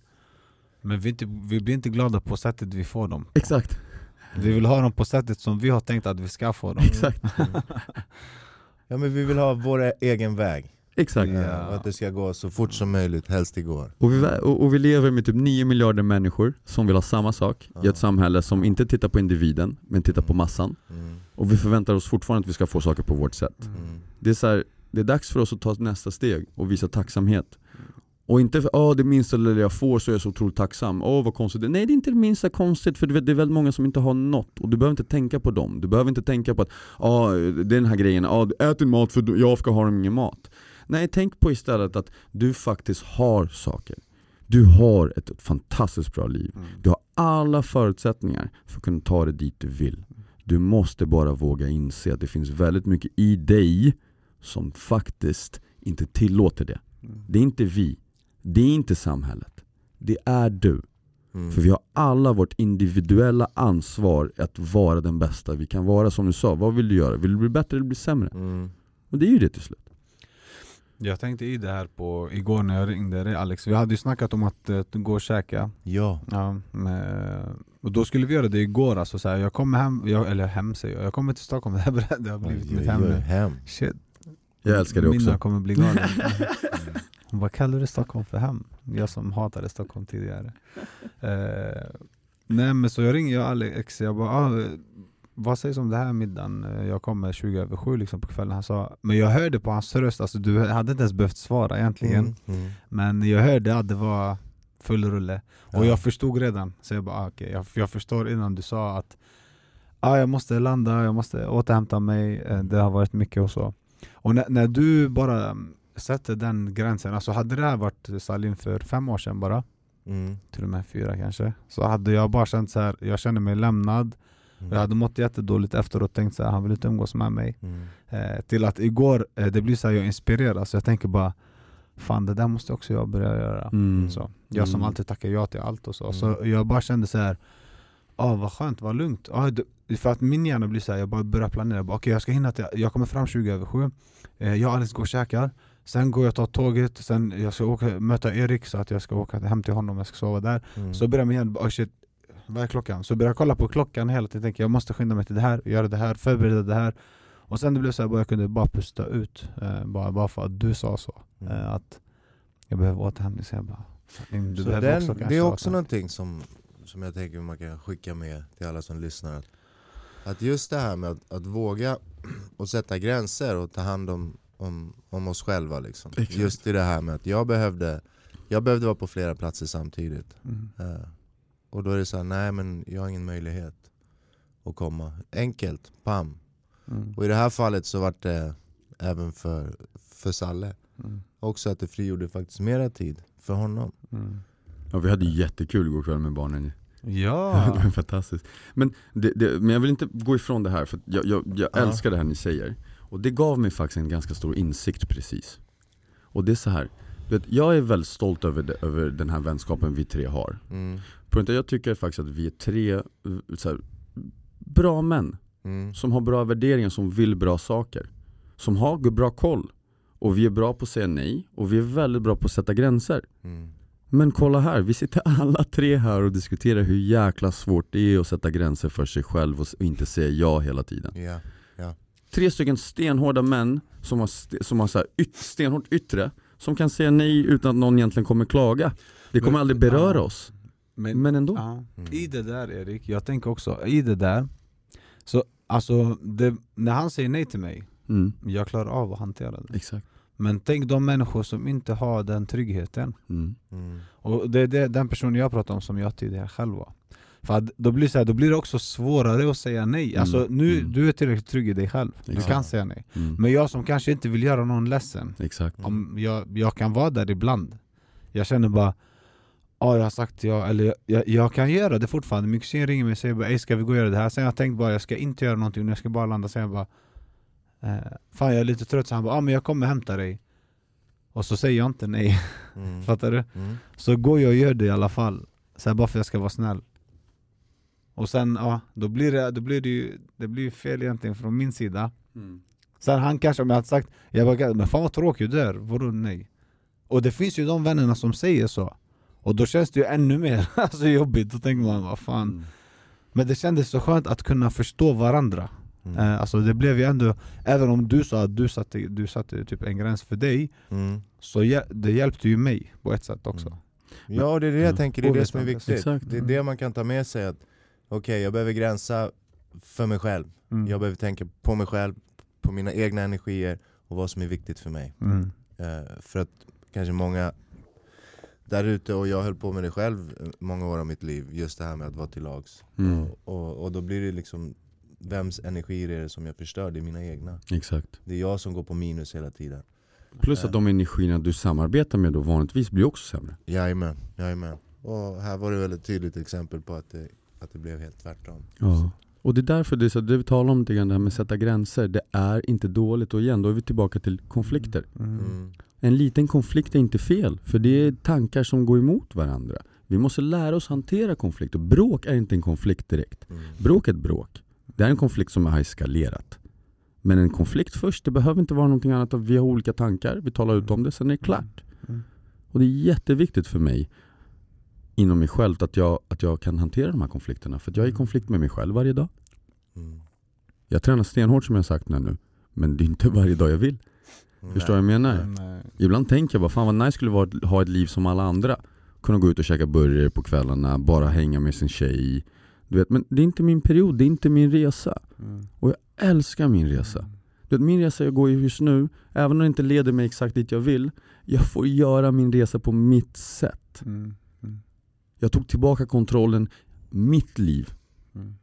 Men vi, inte, vi blir inte glada på sättet vi får dem
Exakt,
Vi vill ha dem på sättet som vi har tänkt att vi ska få dem
exakt,
ja men vi vill ha vår egen väg.
Exakt.
Ja.
Och att det ska gå så fort som möjligt, helst igår.
Och vi, och, och vi lever med typ 9 miljarder människor som vill ha samma sak i
Ja.
ett samhälle som inte tittar på individen, men tittar på massan.
Mm.
Och vi förväntar oss fortfarande att vi ska få saker på vårt sätt.
Mm.
Det är, så här, det är dags för oss att ta nästa steg och visa tacksamhet. Och inte för åh det minsta lilla jag får så är jag så otroligt tacksam, åh vad konstigt. Nej det är inte det minsta konstigt för det är väldigt många som inte har något och du behöver inte tänka på dem. Du behöver inte tänka på att åh, det är den här grejen, åh, ät din mat för jag ska ha ingen mat. Nej tänk på istället att du faktiskt har saker. Du har ett fantastiskt bra liv.
Mm.
Du har alla förutsättningar för att kunna ta dig dit du vill. Du måste bara våga inse att det finns väldigt mycket i dig som faktiskt inte tillåter det. Det är inte vi, det är inte samhället. Det är du.
Mm.
För vi har alla vårt individuella ansvar att vara den bästa vi kan vara. Som du sa, vad vill du göra? Vill du bli bättre eller bli sämre?
Mm.
Och det är ju det till slut.
Jag tänkte i det här på igår när jag ringde dig Alex Vi hade ju snackat om att uh, gå och käka
Ja.
ja, med, Och då skulle vi göra det igår alltså, så här, Jag kommer hem, jag, eller hem säger jag, jag kommer till Stockholm, (laughs) det här det har blivit mitt hem nu
hem.
Shit
Jag älskar det också.
kommer bli galen (laughs) Hon bara, kallar du Stockholm för hem? Jag som hatade Stockholm tidigare eh, Nej men så jag ringer jag Alex, jag bara ah, vad sägs om det här middagen? Eh, Jag kommer 20 över 7 liksom på kvällen. Han sa, men jag hörde på hans röst, alltså, du hade inte ens behövt svara egentligen.
Mm, mm.
Men jag hörde att det var full rulle. Och
Ja.
jag förstod redan. Så jag bara, ah, okej, jag, jag förstår innan du sa att ah, jag måste landa, jag måste återhämta mig, eh, det har varit mycket och så. Och när, när du bara mm, sätter den gränsen, alltså hade det här varit Salim för fem år sedan bara,
Mm.
till och med fyra kanske, så hade jag bara känt så här, jag kände mig lämnad,
Mm.
jag hade mått jättedåligt efteråt och tänkt så här, han vill inte umgås med mig.
Mm.
Eh, till att igår, eh, det blir så här, jag inspireras, så jag tänker bara Fan det där måste också jag börja göra.
Mm.
Så, jag som
Mm.
alltid tackar ja till allt och så.
Mm.
Så jag bara kände så här. Ah, vad skönt, vad lugnt. Ah, det, för att min hjärna blir så här, jag bara börjar planera. Okej okay, jag ska hinna till, jag kommer fram 20 över 7. Eh, jag och Alice går och käkar. Sen går jag och tar tåget, sen jag ska åka, möta Erik så att jag ska åka hem till honom, jag ska sova där.
Mm.
Så börjar min hjärna, oh shit, vad är klockan? Så jag kolla på klockan hela tiden, tänker jag måste skynda mig till det här, göra det här, förbereda det här. Och sen det blev så här, jag kunde bara pusta ut, eh, bara, bara för att du sa så.
Mm.
Eh, att jag behöver återhämtning, så jag bara Salim, du
Så
behöver
den,
också kanske
det är också någonting som, som jag tänker man kan skicka med till alla som lyssnar. Att, att just det här med att, att våga (clears throat) och sätta gränser och ta hand om, om, om oss själva. Liksom.
Exakt.
Just i det här med att jag behövde, jag behövde vara på flera platser samtidigt.
Mm.
Eh, och då är det så här, nej men jag har ingen möjlighet att komma. Enkelt, pam.
Mm.
Och i det här fallet så var det även för, för Salle.
Mm.
Också att det frigjorde faktiskt mera tid för honom.
Mm.
Ja, vi hade jättekul igår kväll med barnen
Ja! (laughs)
det var fantastiskt. Men, det, det, men jag vill inte gå ifrån det här, för jag, jag, jag
Ja.
älskar det här ni säger. Och det gav mig faktiskt en ganska stor insikt precis. Och det är så här. du Vet, jag är väldigt stolt över, det, över den här vänskapen vi tre har.
Mm.
På Jag tycker faktiskt att vi är tre eh, här, bra män.
Mm.
Som har bra värderingar, som vill bra saker. Som har bra koll. Och vi är bra på att säga nej, och vi är väldigt bra på att sätta gränser.
Mm.
Men kolla här, vi sitter alla tre här och diskuterar hur jäkla svårt det är att sätta gränser för sig själv och inte säga ja hela tiden.
Ja.
Tre stycken stenhårda män som har, st- som har så här yt- stenhårt yttre, som kan säga nej utan att någon egentligen kommer klaga. Det kommer
Men-
aldrig beröra
ja.
oss.
Men,
Men ändå.
ja,
Mm.
i det där Erik, jag tänker också, i det där Så alltså, det, när han säger nej till mig,
Mm,
jag klarar av att hantera det
exakt.
Men tänk de människor som inte har den tryggheten
Mm.
Mm.
Och det är det, den personen jag pratar om som jag tidigare själv var För att då blir, det så här, då blir det också svårare att säga nej
Mm.
Alltså nu,
Mm.
du är tillräckligt trygg i dig själv, du
Exakt.
kan säga nej
Mm.
Men jag som kanske inte vill göra någon ledsen
Exakt.
om jag, jag kan vara där ibland Jag känner bara Ja jag har sagt ja, eller jag, jag, jag kan göra det fortfarande Min kusin ringer mig och säger bara ska vi gå och göra det här? Sen har jag tänkt bara jag ska inte göra någonting, jag ska bara landa Sen jag bara eh, Fan jag är lite trött, så han bara ah, men jag kommer hämta dig Och så säger jag inte nej,
Mm. (laughs)
fattar du?
Mm.
Så går jag och gör det i alla fall så här, bara för att jag ska vara snäll Och sen ja, då blir det, då blir det ju Det blir ju fel egentligen från min sida
Mm.
Sen han kanske, om jag hade sagt jag bara, men fan vad tråkig du är, vadå nej? Och det finns ju de vännerna som säger så Och då känns det ju ännu mer (laughs) alltså, jobbigt, då tänker man vad fan
Mm.
Men det kändes så skönt att kunna förstå varandra
Mm.
eh, Alltså det blev ju ändå, även om du sa att du satte, du satte typ en gräns för dig
Mm.
Så hjä- det hjälpte ju mig på ett sätt också
Mm. Ja och det är det jag
Ja.
tänker, det är det som är viktigt.
Exakt.
Det är det man kan ta med sig att Okej, jag behöver gränsa för mig själv.
mm.
Jag behöver tänka på mig själv, på mina egna energier och vad som är viktigt för mig.
mm.
Eh, för att kanske många där ute, och jag höll på med det själv eh, många år av mitt liv, just det här med att vara till lags.
Mm.
Och, och, och då blir det liksom, vems energier är det som jag förstör? Det är mina egna.
Exakt.
Det är jag som går på minus hela tiden.
Plus att de energierna du samarbetar med då vanligtvis blir också sämre.
Jajamän, jajamän. Och här var det väl ett tydligt exempel på att det, att det blev helt tvärtom.
Ja. Och det är därför det, är så, det vi talar om det här med att sätta gränser, det är inte dåligt. Och igen, då är vi tillbaka till konflikter.
Mm.
Mm.
En liten konflikt är inte fel, för det är tankar som går emot varandra. Vi måste lära oss hantera konflikter. Bråk är inte en konflikt direkt.
Mm.
Bråk är ett bråk. Det är en konflikt som har eskalerat. Men en konflikt först, det behöver inte vara någonting annat vi har olika tankar, vi talar ut om det, sen är det klart.
Mm.
Och det är jätteviktigt för mig inom mig själv att jag, att jag kan hantera de här konflikterna. För att jag är i konflikt med mig själv varje dag.
Mm.
Jag tränar stenhårt som jag sagt nu, men det är inte varje dag jag vill. Förstår du vad jag menar?
Men, eh,
Ibland tänker jag bara, fan vad nice skulle det vara att ha ett liv som alla andra. Kunna gå ut och käka burgare på kvällarna, bara hänga med sin tjej. Du vet, men det är inte min period, det är inte min resa.
Mm.
Älskar min resa. Du vet, min resa jag går ju just nu, även om den inte leder mig exakt dit jag vill, jag får göra min resa på mitt sätt.
Mm. Mm.
Jag tog tillbaka kontrollen, mitt liv.
Mm.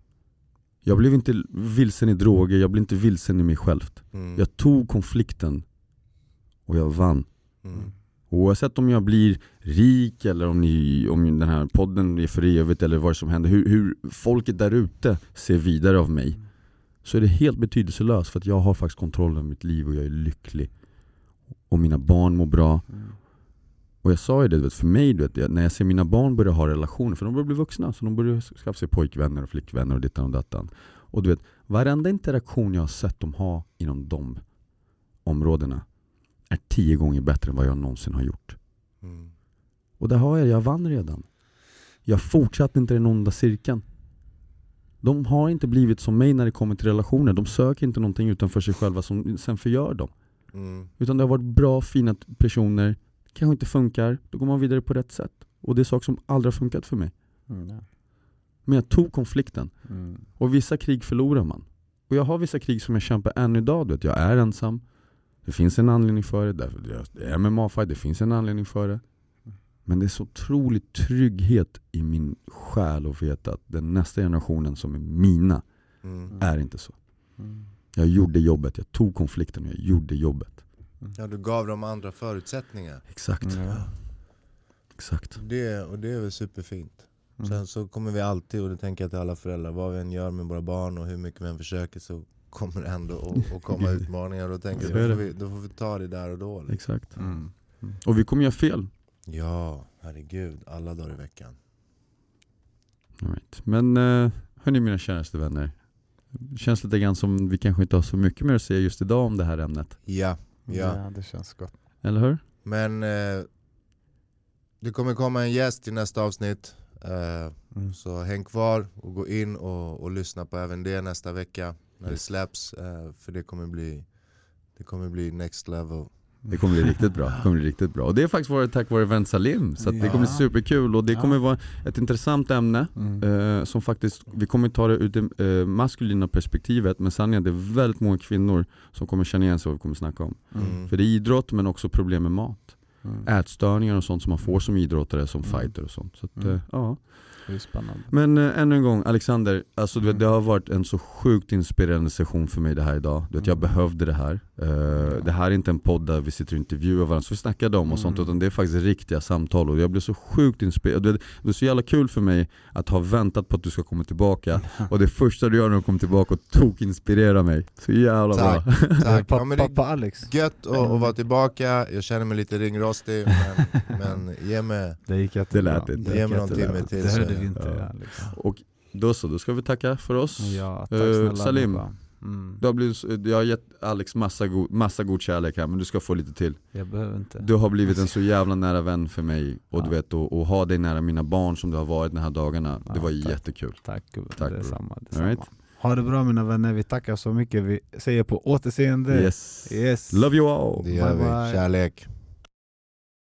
Jag blev inte vilsen i droger, jag blev inte vilsen i mig själv.
Mm.
Jag tog konflikten och jag vann.
Mm.
Oavsett om jag blir rik eller om, ni, om den här podden är för evigt eller vad som händer, hur, hur folket där ute ser vidare av mig så är det helt betydelselöst för att jag har faktiskt kontroll över mitt liv och jag är lycklig. Och mina barn mår bra.
Mm.
Och jag sa ju det, vet, för mig, du vet, när jag ser mina barn börja ha relationer, för de börjar bli vuxna, så de börjar skaffa sig pojkvänner och flickvänner och dittan och dattan. Och du vet, varenda interaktion jag har sett dem ha inom de områdena är tio gånger bättre än vad jag någonsin har gjort.
Mm.
Och där har jag jag vann redan. Jag fortsatte inte den onda cirkeln. De har inte blivit som mig när det kommer till relationer. De söker inte någonting utanför sig själva som sen förgör dem.
Mm.
Utan det har varit bra, fina personer. Kanske inte funkar, då går man vidare på rätt sätt. Och det är saker som aldrig har funkat för mig.
Mm.
Men jag tog konflikten.
Mm.
Och vissa krig förlorar man. Och jag har vissa krig som jag kämpar än idag. Du vet. Jag är ensam. Det finns en anledning för det. Därför det är MMA-fight, det finns en anledning för det. Men det är så otrolig trygghet i min själ att veta att den nästa generationen som är mina
Mm.
är inte så.
Mm.
Jag gjorde jobbet, jag tog konflikten och jag gjorde jobbet.
Ja, du gav dem andra förutsättningar.
Exakt.
Mm, ja.
Exakt.
Det, och det är väl superfint.
Mm.
Sen så kommer vi alltid, och det tänker jag till alla föräldrar, vad vi än gör med våra barn och hur mycket vi än försöker så kommer det ändå (laughs) att, komma utmaningar och tänker då får,
det.
vi, då får vi ta det där och då. Liksom.
Exakt.
Mm.
Och vi kommer göra fel.
Ja, herregud, alla dagar i veckan.
All right. Men eh, hörni mina käraste vänner. Det känns lite grann som vi kanske inte har så mycket mer att säga just idag om det här ämnet.
Ja, ja.
ja, det känns gott.
Eller hur?
Men eh, det kommer komma en gäst i nästa avsnitt. Eh,
Mm.
så häng kvar och gå in och, och lyssna på även det nästa vecka när det släpps. Eh, för det kommer bli det kommer bli next level.
Det kommer bli riktigt bra. Det kommer bli riktigt bra. Och det är faktiskt varit tack vare Event Salim. Så att det kommer bli
Ja.
superkul och det
Ja.
kommer vara ett intressant ämne.
Mm.
Eh, som faktiskt, vi kommer ta det ur det eh, maskulina perspektivet men sanningen är det är väldigt många kvinnor som kommer känna igen sig vad vi kommer snacka om.
Mm.
För det är idrott men också problem med mat.
Mm.
Ätstörningar och sånt som man får som idrottare, som
Mm.
fighter och sånt. Så att,
Mm.
eh, ja. Men eh, ännu en gång, Alexander, alltså, du vet,
Mm.
det har varit en så sjukt inspirerande session för mig det här idag. Du vet, jag
Mm.
behövde det här. Eh, Det här är inte en podd där vi sitter och intervjuar varandra så vi snackade om och sånt,
Mm.
utan det är faktiskt riktiga samtal och jag blev så sjukt inspirerad. Det är så jävla kul för mig att ha väntat på att du ska komma tillbaka (laughs) och det första du gör när du kommer tillbaka och tok inspirera mig. Så jävla
Tack.
bra. (laughs)
Tack. Ja,
Pappa,
det
pappa Alex.
gött att, att vara tillbaka, jag känner mig lite ringrostig men, (laughs) men ge mig
Det gick jättebra.
Det lät inte.
Ge mig någon timme till
Det hörde vi inte
Ja.
Alex.
Och då så, då ska vi tacka för oss.
Ja, tack
Eh,
snälla
Salim.
pappa. Mm.
Du har, blivit, jag har gett Alex massa god, massa god kärlek här men du ska få lite till.
Jag behöver inte.
Du har blivit en så jävla nära vän för mig och
Ja.
du vet, och, och ha dig nära mina barn som du har varit de här dagarna, det
Ja,
var
tack.
jättekul.
Tack
Tack,
det är
bror.
samma. Det är
All right.
Ha det bra mina vänner, vi tackar så mycket. Vi säger på återseende.
Yes.
Yes.
Love you all!
Det gör
Bye,
vi,
bye.
kärlek